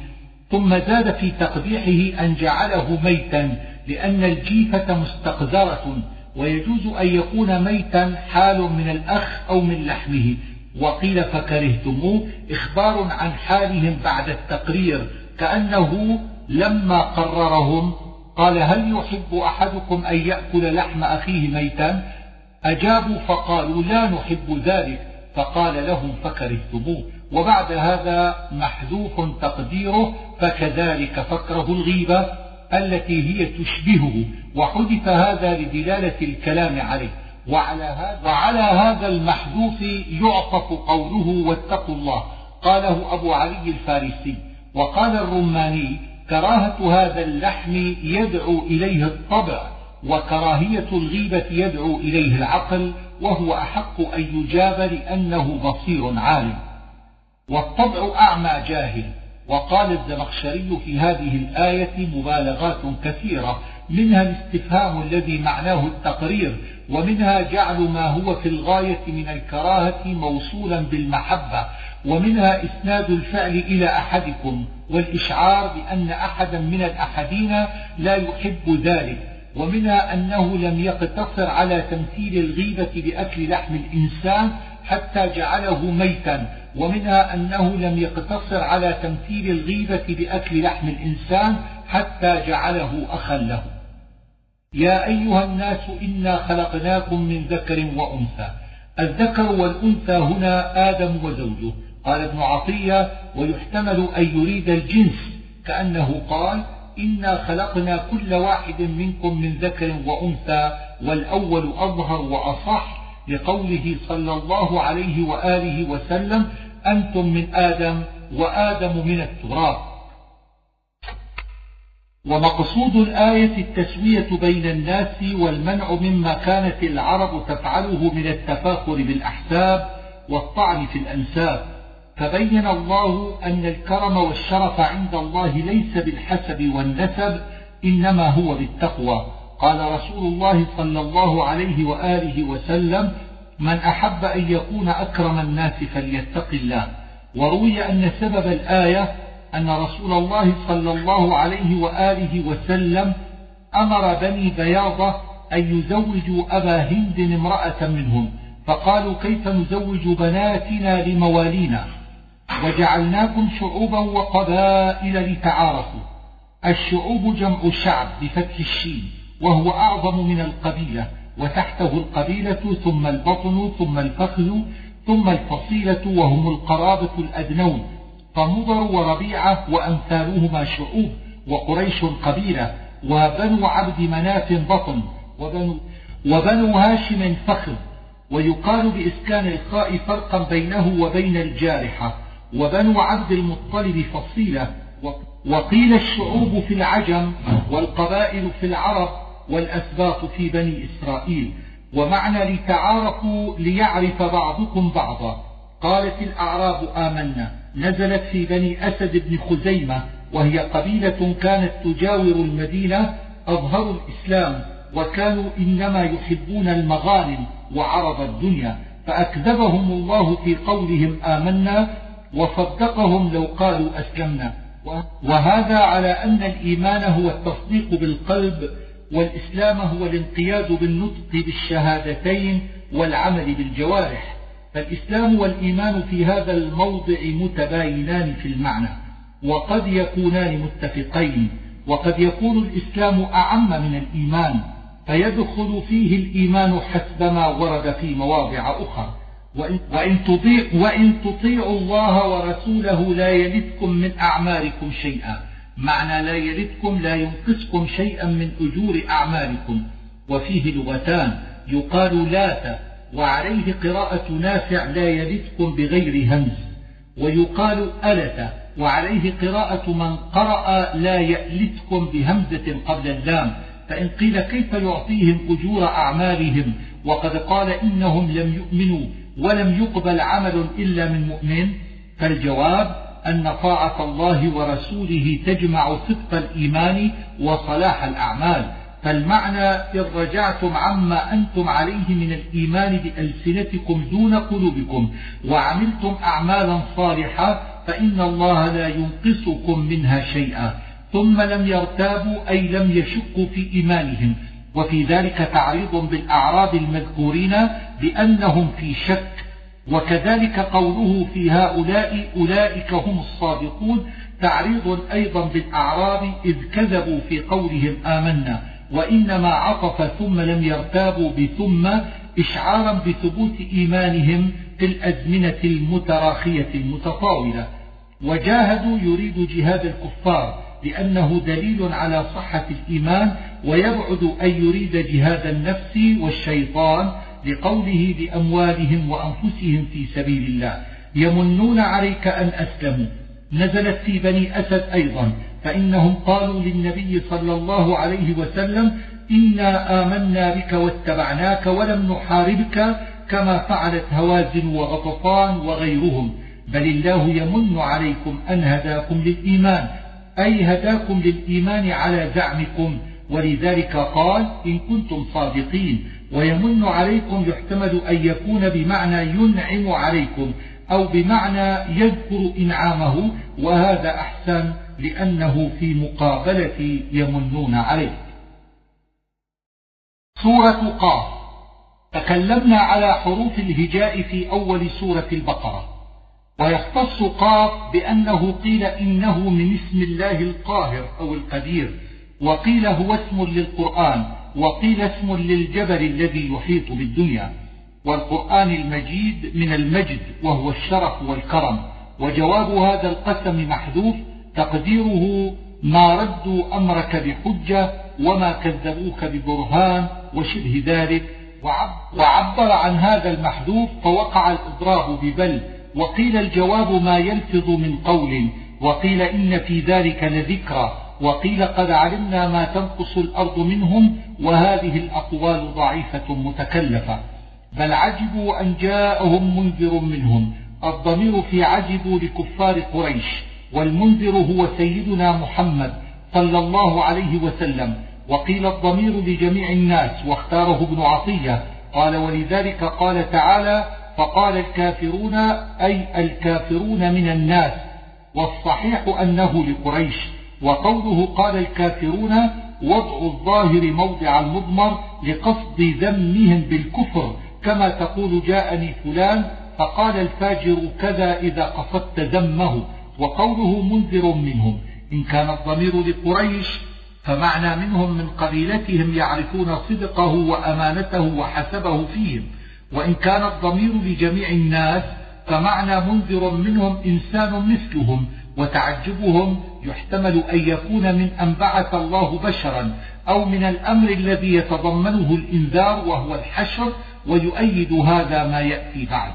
ثم زاد في تقبيحه أن جعله ميتا لأن الجيفة مستقذرة ويجوز أن يكون ميتا حال من الأخ أو من لحمه. وقيل فكرهتموه إخبار عن حالهم بعد التقرير كأنه لما قررهم قال هل يحب أحدكم أن يأكل لحم أخيه ميتا؟ أجابوا فقالوا لا نحب ذلك. فقال لهم فكرهتموه. وبعد هذا محذوف تقديره فكذلك فكره الغيبة التي هي تشبهه. وحذف هذا لدلالة الكلام عليه. وعلى هذا, وعلى هذا المحذوف يعطف قوله واتقوا الله. قاله أبو علي الفارسي. وقال الرماني كراهة هذا اللحم يدعو إليه الطبع وكراهية الغيبة يدعو إليه العقل وهو أحق أن يجاب لأنه بصير عالم. والطبع أعمى جاهل. وقال الزمخشري في هذه الآية مبالغات كثيرة. منها الاستفهام الذي معناه التقرير. ومنها جعل ما هو في الغاية من الكراهة موصولا بالمحبة. ومنها إسناد الفعل إلى أحدكم. والإشعار بأن أحدا من الأحدين لا يحب ذلك. ومنها أنه لم يقتصر على تمثيل الغيبة بأكل لحم الإنسان حتى جعله ميتا. ومنها أنه لم يقتصر على تمثيل الغيبة بأكل لحم الإنسان حتى جعله أخا له. يا أيها الناس إنا خلقناكم من ذكر وأنثى. الذكر والأنثى هنا آدم وزوجه. قال ابن عطية ويحتمل أن يريد الجنس كأنه قال إنا خلقنا كل واحد منكم من ذكر وأنثى والأول أظهر وأصح لقوله صلى الله عليه وآله وسلم أنتم من آدم وآدم من التراب ومقصود الآية التسوية بين الناس والمنع مما كانت العرب تفعله من التفاخر بالأحساب والطعن في الأنساب. فبين الله أن الكرم والشرف عند الله ليس بالحسب والنسب إنما هو بالتقوى. قال رسول الله صلى الله عليه وآله وسلم من أحب أن يكون أكرم الناس فليتق الله. وروي أن سبب الآية أن رسول الله صلى الله عليه وآله وسلم أمر بني بياضة أن يزوجوا أبا هند امرأة منهم فقالوا كيف نزوج بناتنا لموالينا؟ وجعلناكم شعوبا وقبائل لتعارفوا. الشعوب جمع شعب بفتح الشين وهو أعظم من القبيلة وتحته القبيلة ثم البطن ثم الفخذ ثم الفصيلة وهم القرابة الأدنون. فمضر وربيعة وأمثالهما شعوب وقريش قبيلة وبنو عبد مناف بطن وبنو, وبنو هاشم فخذ. ويقال بإسكان الخاء فرقا بينه وبين الجارحة. وبنو عبد المطلب فصيلة وقيل الشعوب في العجم والقبائل في العرب والأسباط في بني إسرائيل. ومعنى لتعارفوا ليعرف بعضكم بعضا. قالت الأعراب آمنا نزلت في بني أسد بن خزيمة وهي قبيلة كانت تجاور المدينة أظهروا الإسلام وكانوا إنما يحبون المغانم وعرض الدنيا. فأكذبهم الله في قولهم آمنا وصدقهم لو قالوا أسلمنا. وهذا على أن الإيمان هو التصديق بالقلب والإسلام هو الانقياد بالنطق بالشهادتين والعمل بالجوارح. فالإسلام والإيمان في هذا الموضع متباينان في المعنى وقد يكونان متفقين. وقد يكون الإسلام أعم من الإيمان فيدخل فيه الإيمان حسب ما ورد في مواضع أخرى. وإن, تطيع وإن تطيعوا الله ورسوله لا يلدكم من أعمالكم شيئا. معنى لا يلدكم لا ينقصكم شيئا من أجور أعمالكم. وفيه لغتان. يقال لات وعليه قراءة نافع لا يلدكم بغير همز. ويقال ألت وعليه قراءة من قرأ لا يألتكم بهمزة قبل اللام. فإن قيل كيف يعطيهم أجور أعمالهم؟ وقد قال إنهم لم يؤمنوا. ولم يقبل عمل إلا من مؤمن فالجواب أن طاعة الله ورسوله تجمع صدق الإيمان وصلاح الأعمال. فالمعنى إن رجعتم عما أنتم عليه من الإيمان بألسنتكم دون قلوبكم وعملتم أعمالا صالحة فإن الله لا ينقصكم منها شيئا. ثم لم يرتابوا أي لم يشكوا في إيمانهم. وفي ذلك تعريض بالأعراب المذكورين بأنهم في شك وكذلك قوله في هؤلاء أولئك هم الصادقون تعريض أيضا بالأعراب إذ كذبوا في قولهم آمنا وإنما عطف ثم لم يرتابوا بثم إشعارا بثبوت إيمانهم في الأزمنة المتراخية المتطاولة. وجاهدوا يريد جهاد الكفار لأنه دليل على صحة الإيمان ويبعد أن يريد جهاد النفس والشيطان لقوله بأموالهم وأنفسهم في سبيل الله. يمنون عليك أن أسلموا. نزلت في بني أسد أيضا فإنهم قالوا للنبي صلى الله عليه وسلم إنا آمنا بك واتبعناك ولم نحاربك كما فعلت هوازن وغطفان وغيرهم. بل الله يمن عليكم أن هداكم للإيمان. أي هداكم للإيمان على زعمكم. ولذلك قال إن كنتم صادقين. ويمن عليكم يحتمل أن يكون بمعنى ينعم عليكم أو بمعنى يذكر إنعامه. وهذا أحسن لأنه في مقابلة يمنون عليه. سورة قاف. تكلمنا على حروف الهجاء في أول سورة البقرة. ويختص قاف بأنه قيل إنه من اسم الله القاهر أو القدير وقيل هو اسم للقرآن وقيل اسم للجبل الذي يحيط بالدنيا. والقرآن المجيد من المجد وهو الشرف والكرم. وجواب هذا القسم محذوف تقديره ما ردوا أمرك بحجة وما كذبوك ببرهان وشبه ذلك. وعبر عن هذا المحذوف فوقع الإضراب ببل. وقيل الجواب ما يلفظ من قول وقيل إن في ذلك لذكرى وقيل قد علمنا ما تنقص الأرض منهم وهذه الأقوال ضعيفة متكلفة. بل عجبوا أن جاءهم منذر منهم الضمير في عجبوا لكفار قريش والمنذر هو سيدنا محمد صلى الله عليه وسلم. وقيل الضمير لجميع الناس واختاره ابن عطية. قال ولذلك قال تعالى فقال الكافرون أي الكافرون من الناس والصحيح أنه لقريش. وقوله قال الكافرون وضع الظاهر موضع المضمر لقصد ذمهم بالكفر كما تقول جاءني فلان فقال الفاجر كذا إذا قصدت ذمه. وقوله منذر منهم إن كان الضمير لقريش فمعنى منهم من قبيلتهم يعرفون صدقه وأمانته وحسبه فيهم. وإن كان الضمير لجميع الناس فمعنى منذر منهم إنسان مثلهم وتعجبهم يحتمل أن يكون من أن بعث الله بشرا أو من الأمر الذي يتضمنه الإنذار وهو الحشر ويؤيد هذا ما يأتي بعد.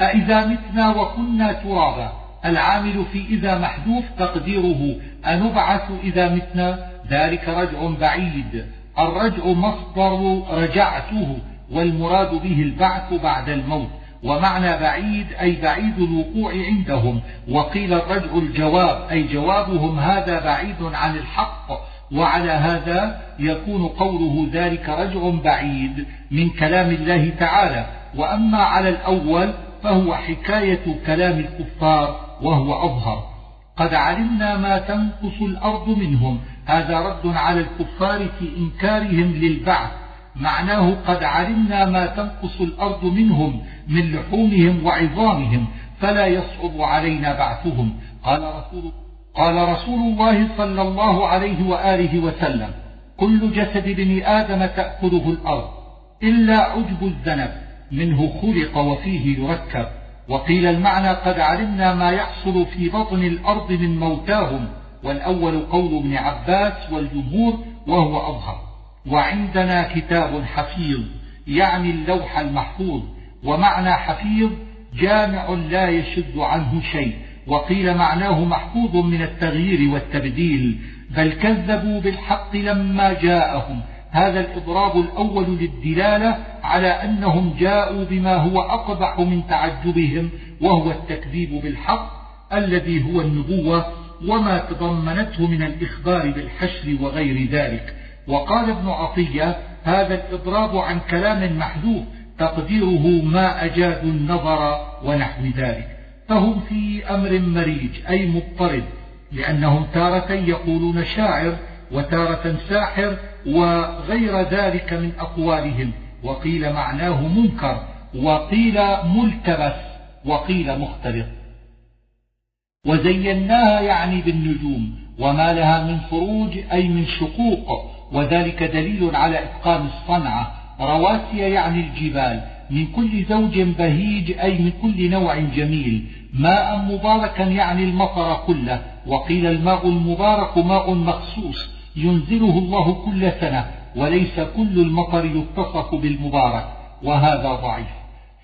أإذا متنا وكنا ترابا العامل في إذا محذوف تقديره أنبعث إذا متنا ذلك رجع بعيد الرجع مصدر رجعته والمراد به البعث بعد الموت. ومعنى بعيد أي بعيد الوقوع عندهم. وقيل الرجع الجواب أي جوابهم هذا بعيد عن الحق. وعلى هذا يكون قوله ذلك رجع بعيد من كلام الله تعالى. وأما على الأول فهو حكاية كلام الكفار وهو أظهر. قد علمنا ما تنقص الأرض منهم. هذا رد على الكفار في إنكارهم للبعث. معناه قد علمنا ما تنقص الأرض منهم من لحومهم وعظامهم فلا يصعب علينا بعثهم. قال رسول, قال رسول الله صلى الله عليه وآله وسلم كل جسد بن آدم تأكله الأرض إلا عجب الذنب منه خلق وفيه يركب. وقيل المعنى قد علمنا ما يحصل في بطن الأرض من موتاهم والأول قول ابن عباس والجمهور وهو أظهر. وعندنا كتاب حفيظ يعني اللوح المحفوظ ومعنى حفيظ جامع لا يشد عنه شيء وقيل معناه محفوظ من التغيير والتبديل بل كذبوا بالحق لما جاءهم. هذا الإضراب الأول للدلالة على أنهم جاءوا بما هو أقبح من تعجبهم وهو التكذيب بالحق الذي هو النبوة وما تضمنته من الإخبار بالحشر وغير ذلك. وقال ابن عطية هذا الإضراب عن كلام محذوف تقديره ما أجاد النظر ونحو ذلك. فهم في أمر مريج أي مضطرب لأنهم تارة يقولون شاعر وتارة ساحر وغير ذلك من أقوالهم. وقيل معناه منكر وقيل ملتبس وقيل مختلط وزيناها يعني بالنجوم وما لها من فروج أي من شقوق. وذلك دليل على إتقان الصنعة. رواسي يعني الجبال. من كل زوج بهيج أي من كل نوع جميل. ماء مباركا يعني المطر كله. وقيل الماء المبارك ماء مخصوص. ينزله الله كل سنة وليس كل المطر يتصف بالمبارك. وهذا ضعيف.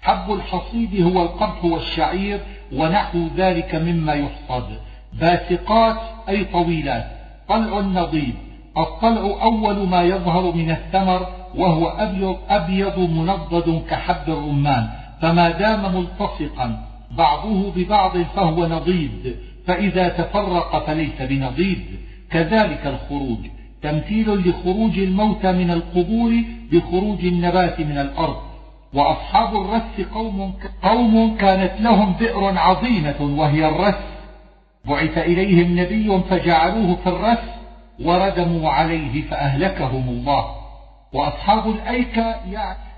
حب الحصيد هو القمح والشعير ونحو ذلك مما يحصد. باسقات أي طويلات. طلع نضيد الطلع أول ما يظهر من الثمر وهو أبيض, أبيض منضد كحب الرمان فما دام ملتصقا بعضه ببعض فهو نضيد فإذا تفرق فليس بنضيد. كذلك الخروج تمثيل لخروج الموتى من القبور بخروج النبات من الأرض. وأصحاب الرس قوم, قوم كانت لهم بئر عظيمة وهي الرس بعث إليهم نبي فجعلوه في الرس وردموا عليه فأهلكهم الله. وأصحاب الأيكة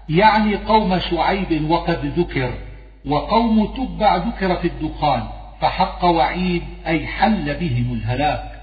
يعني قوم شعيب وقد ذكر وقوم تبع ذكر في الدخان فحق وعيد أي حل بهم الهلاك.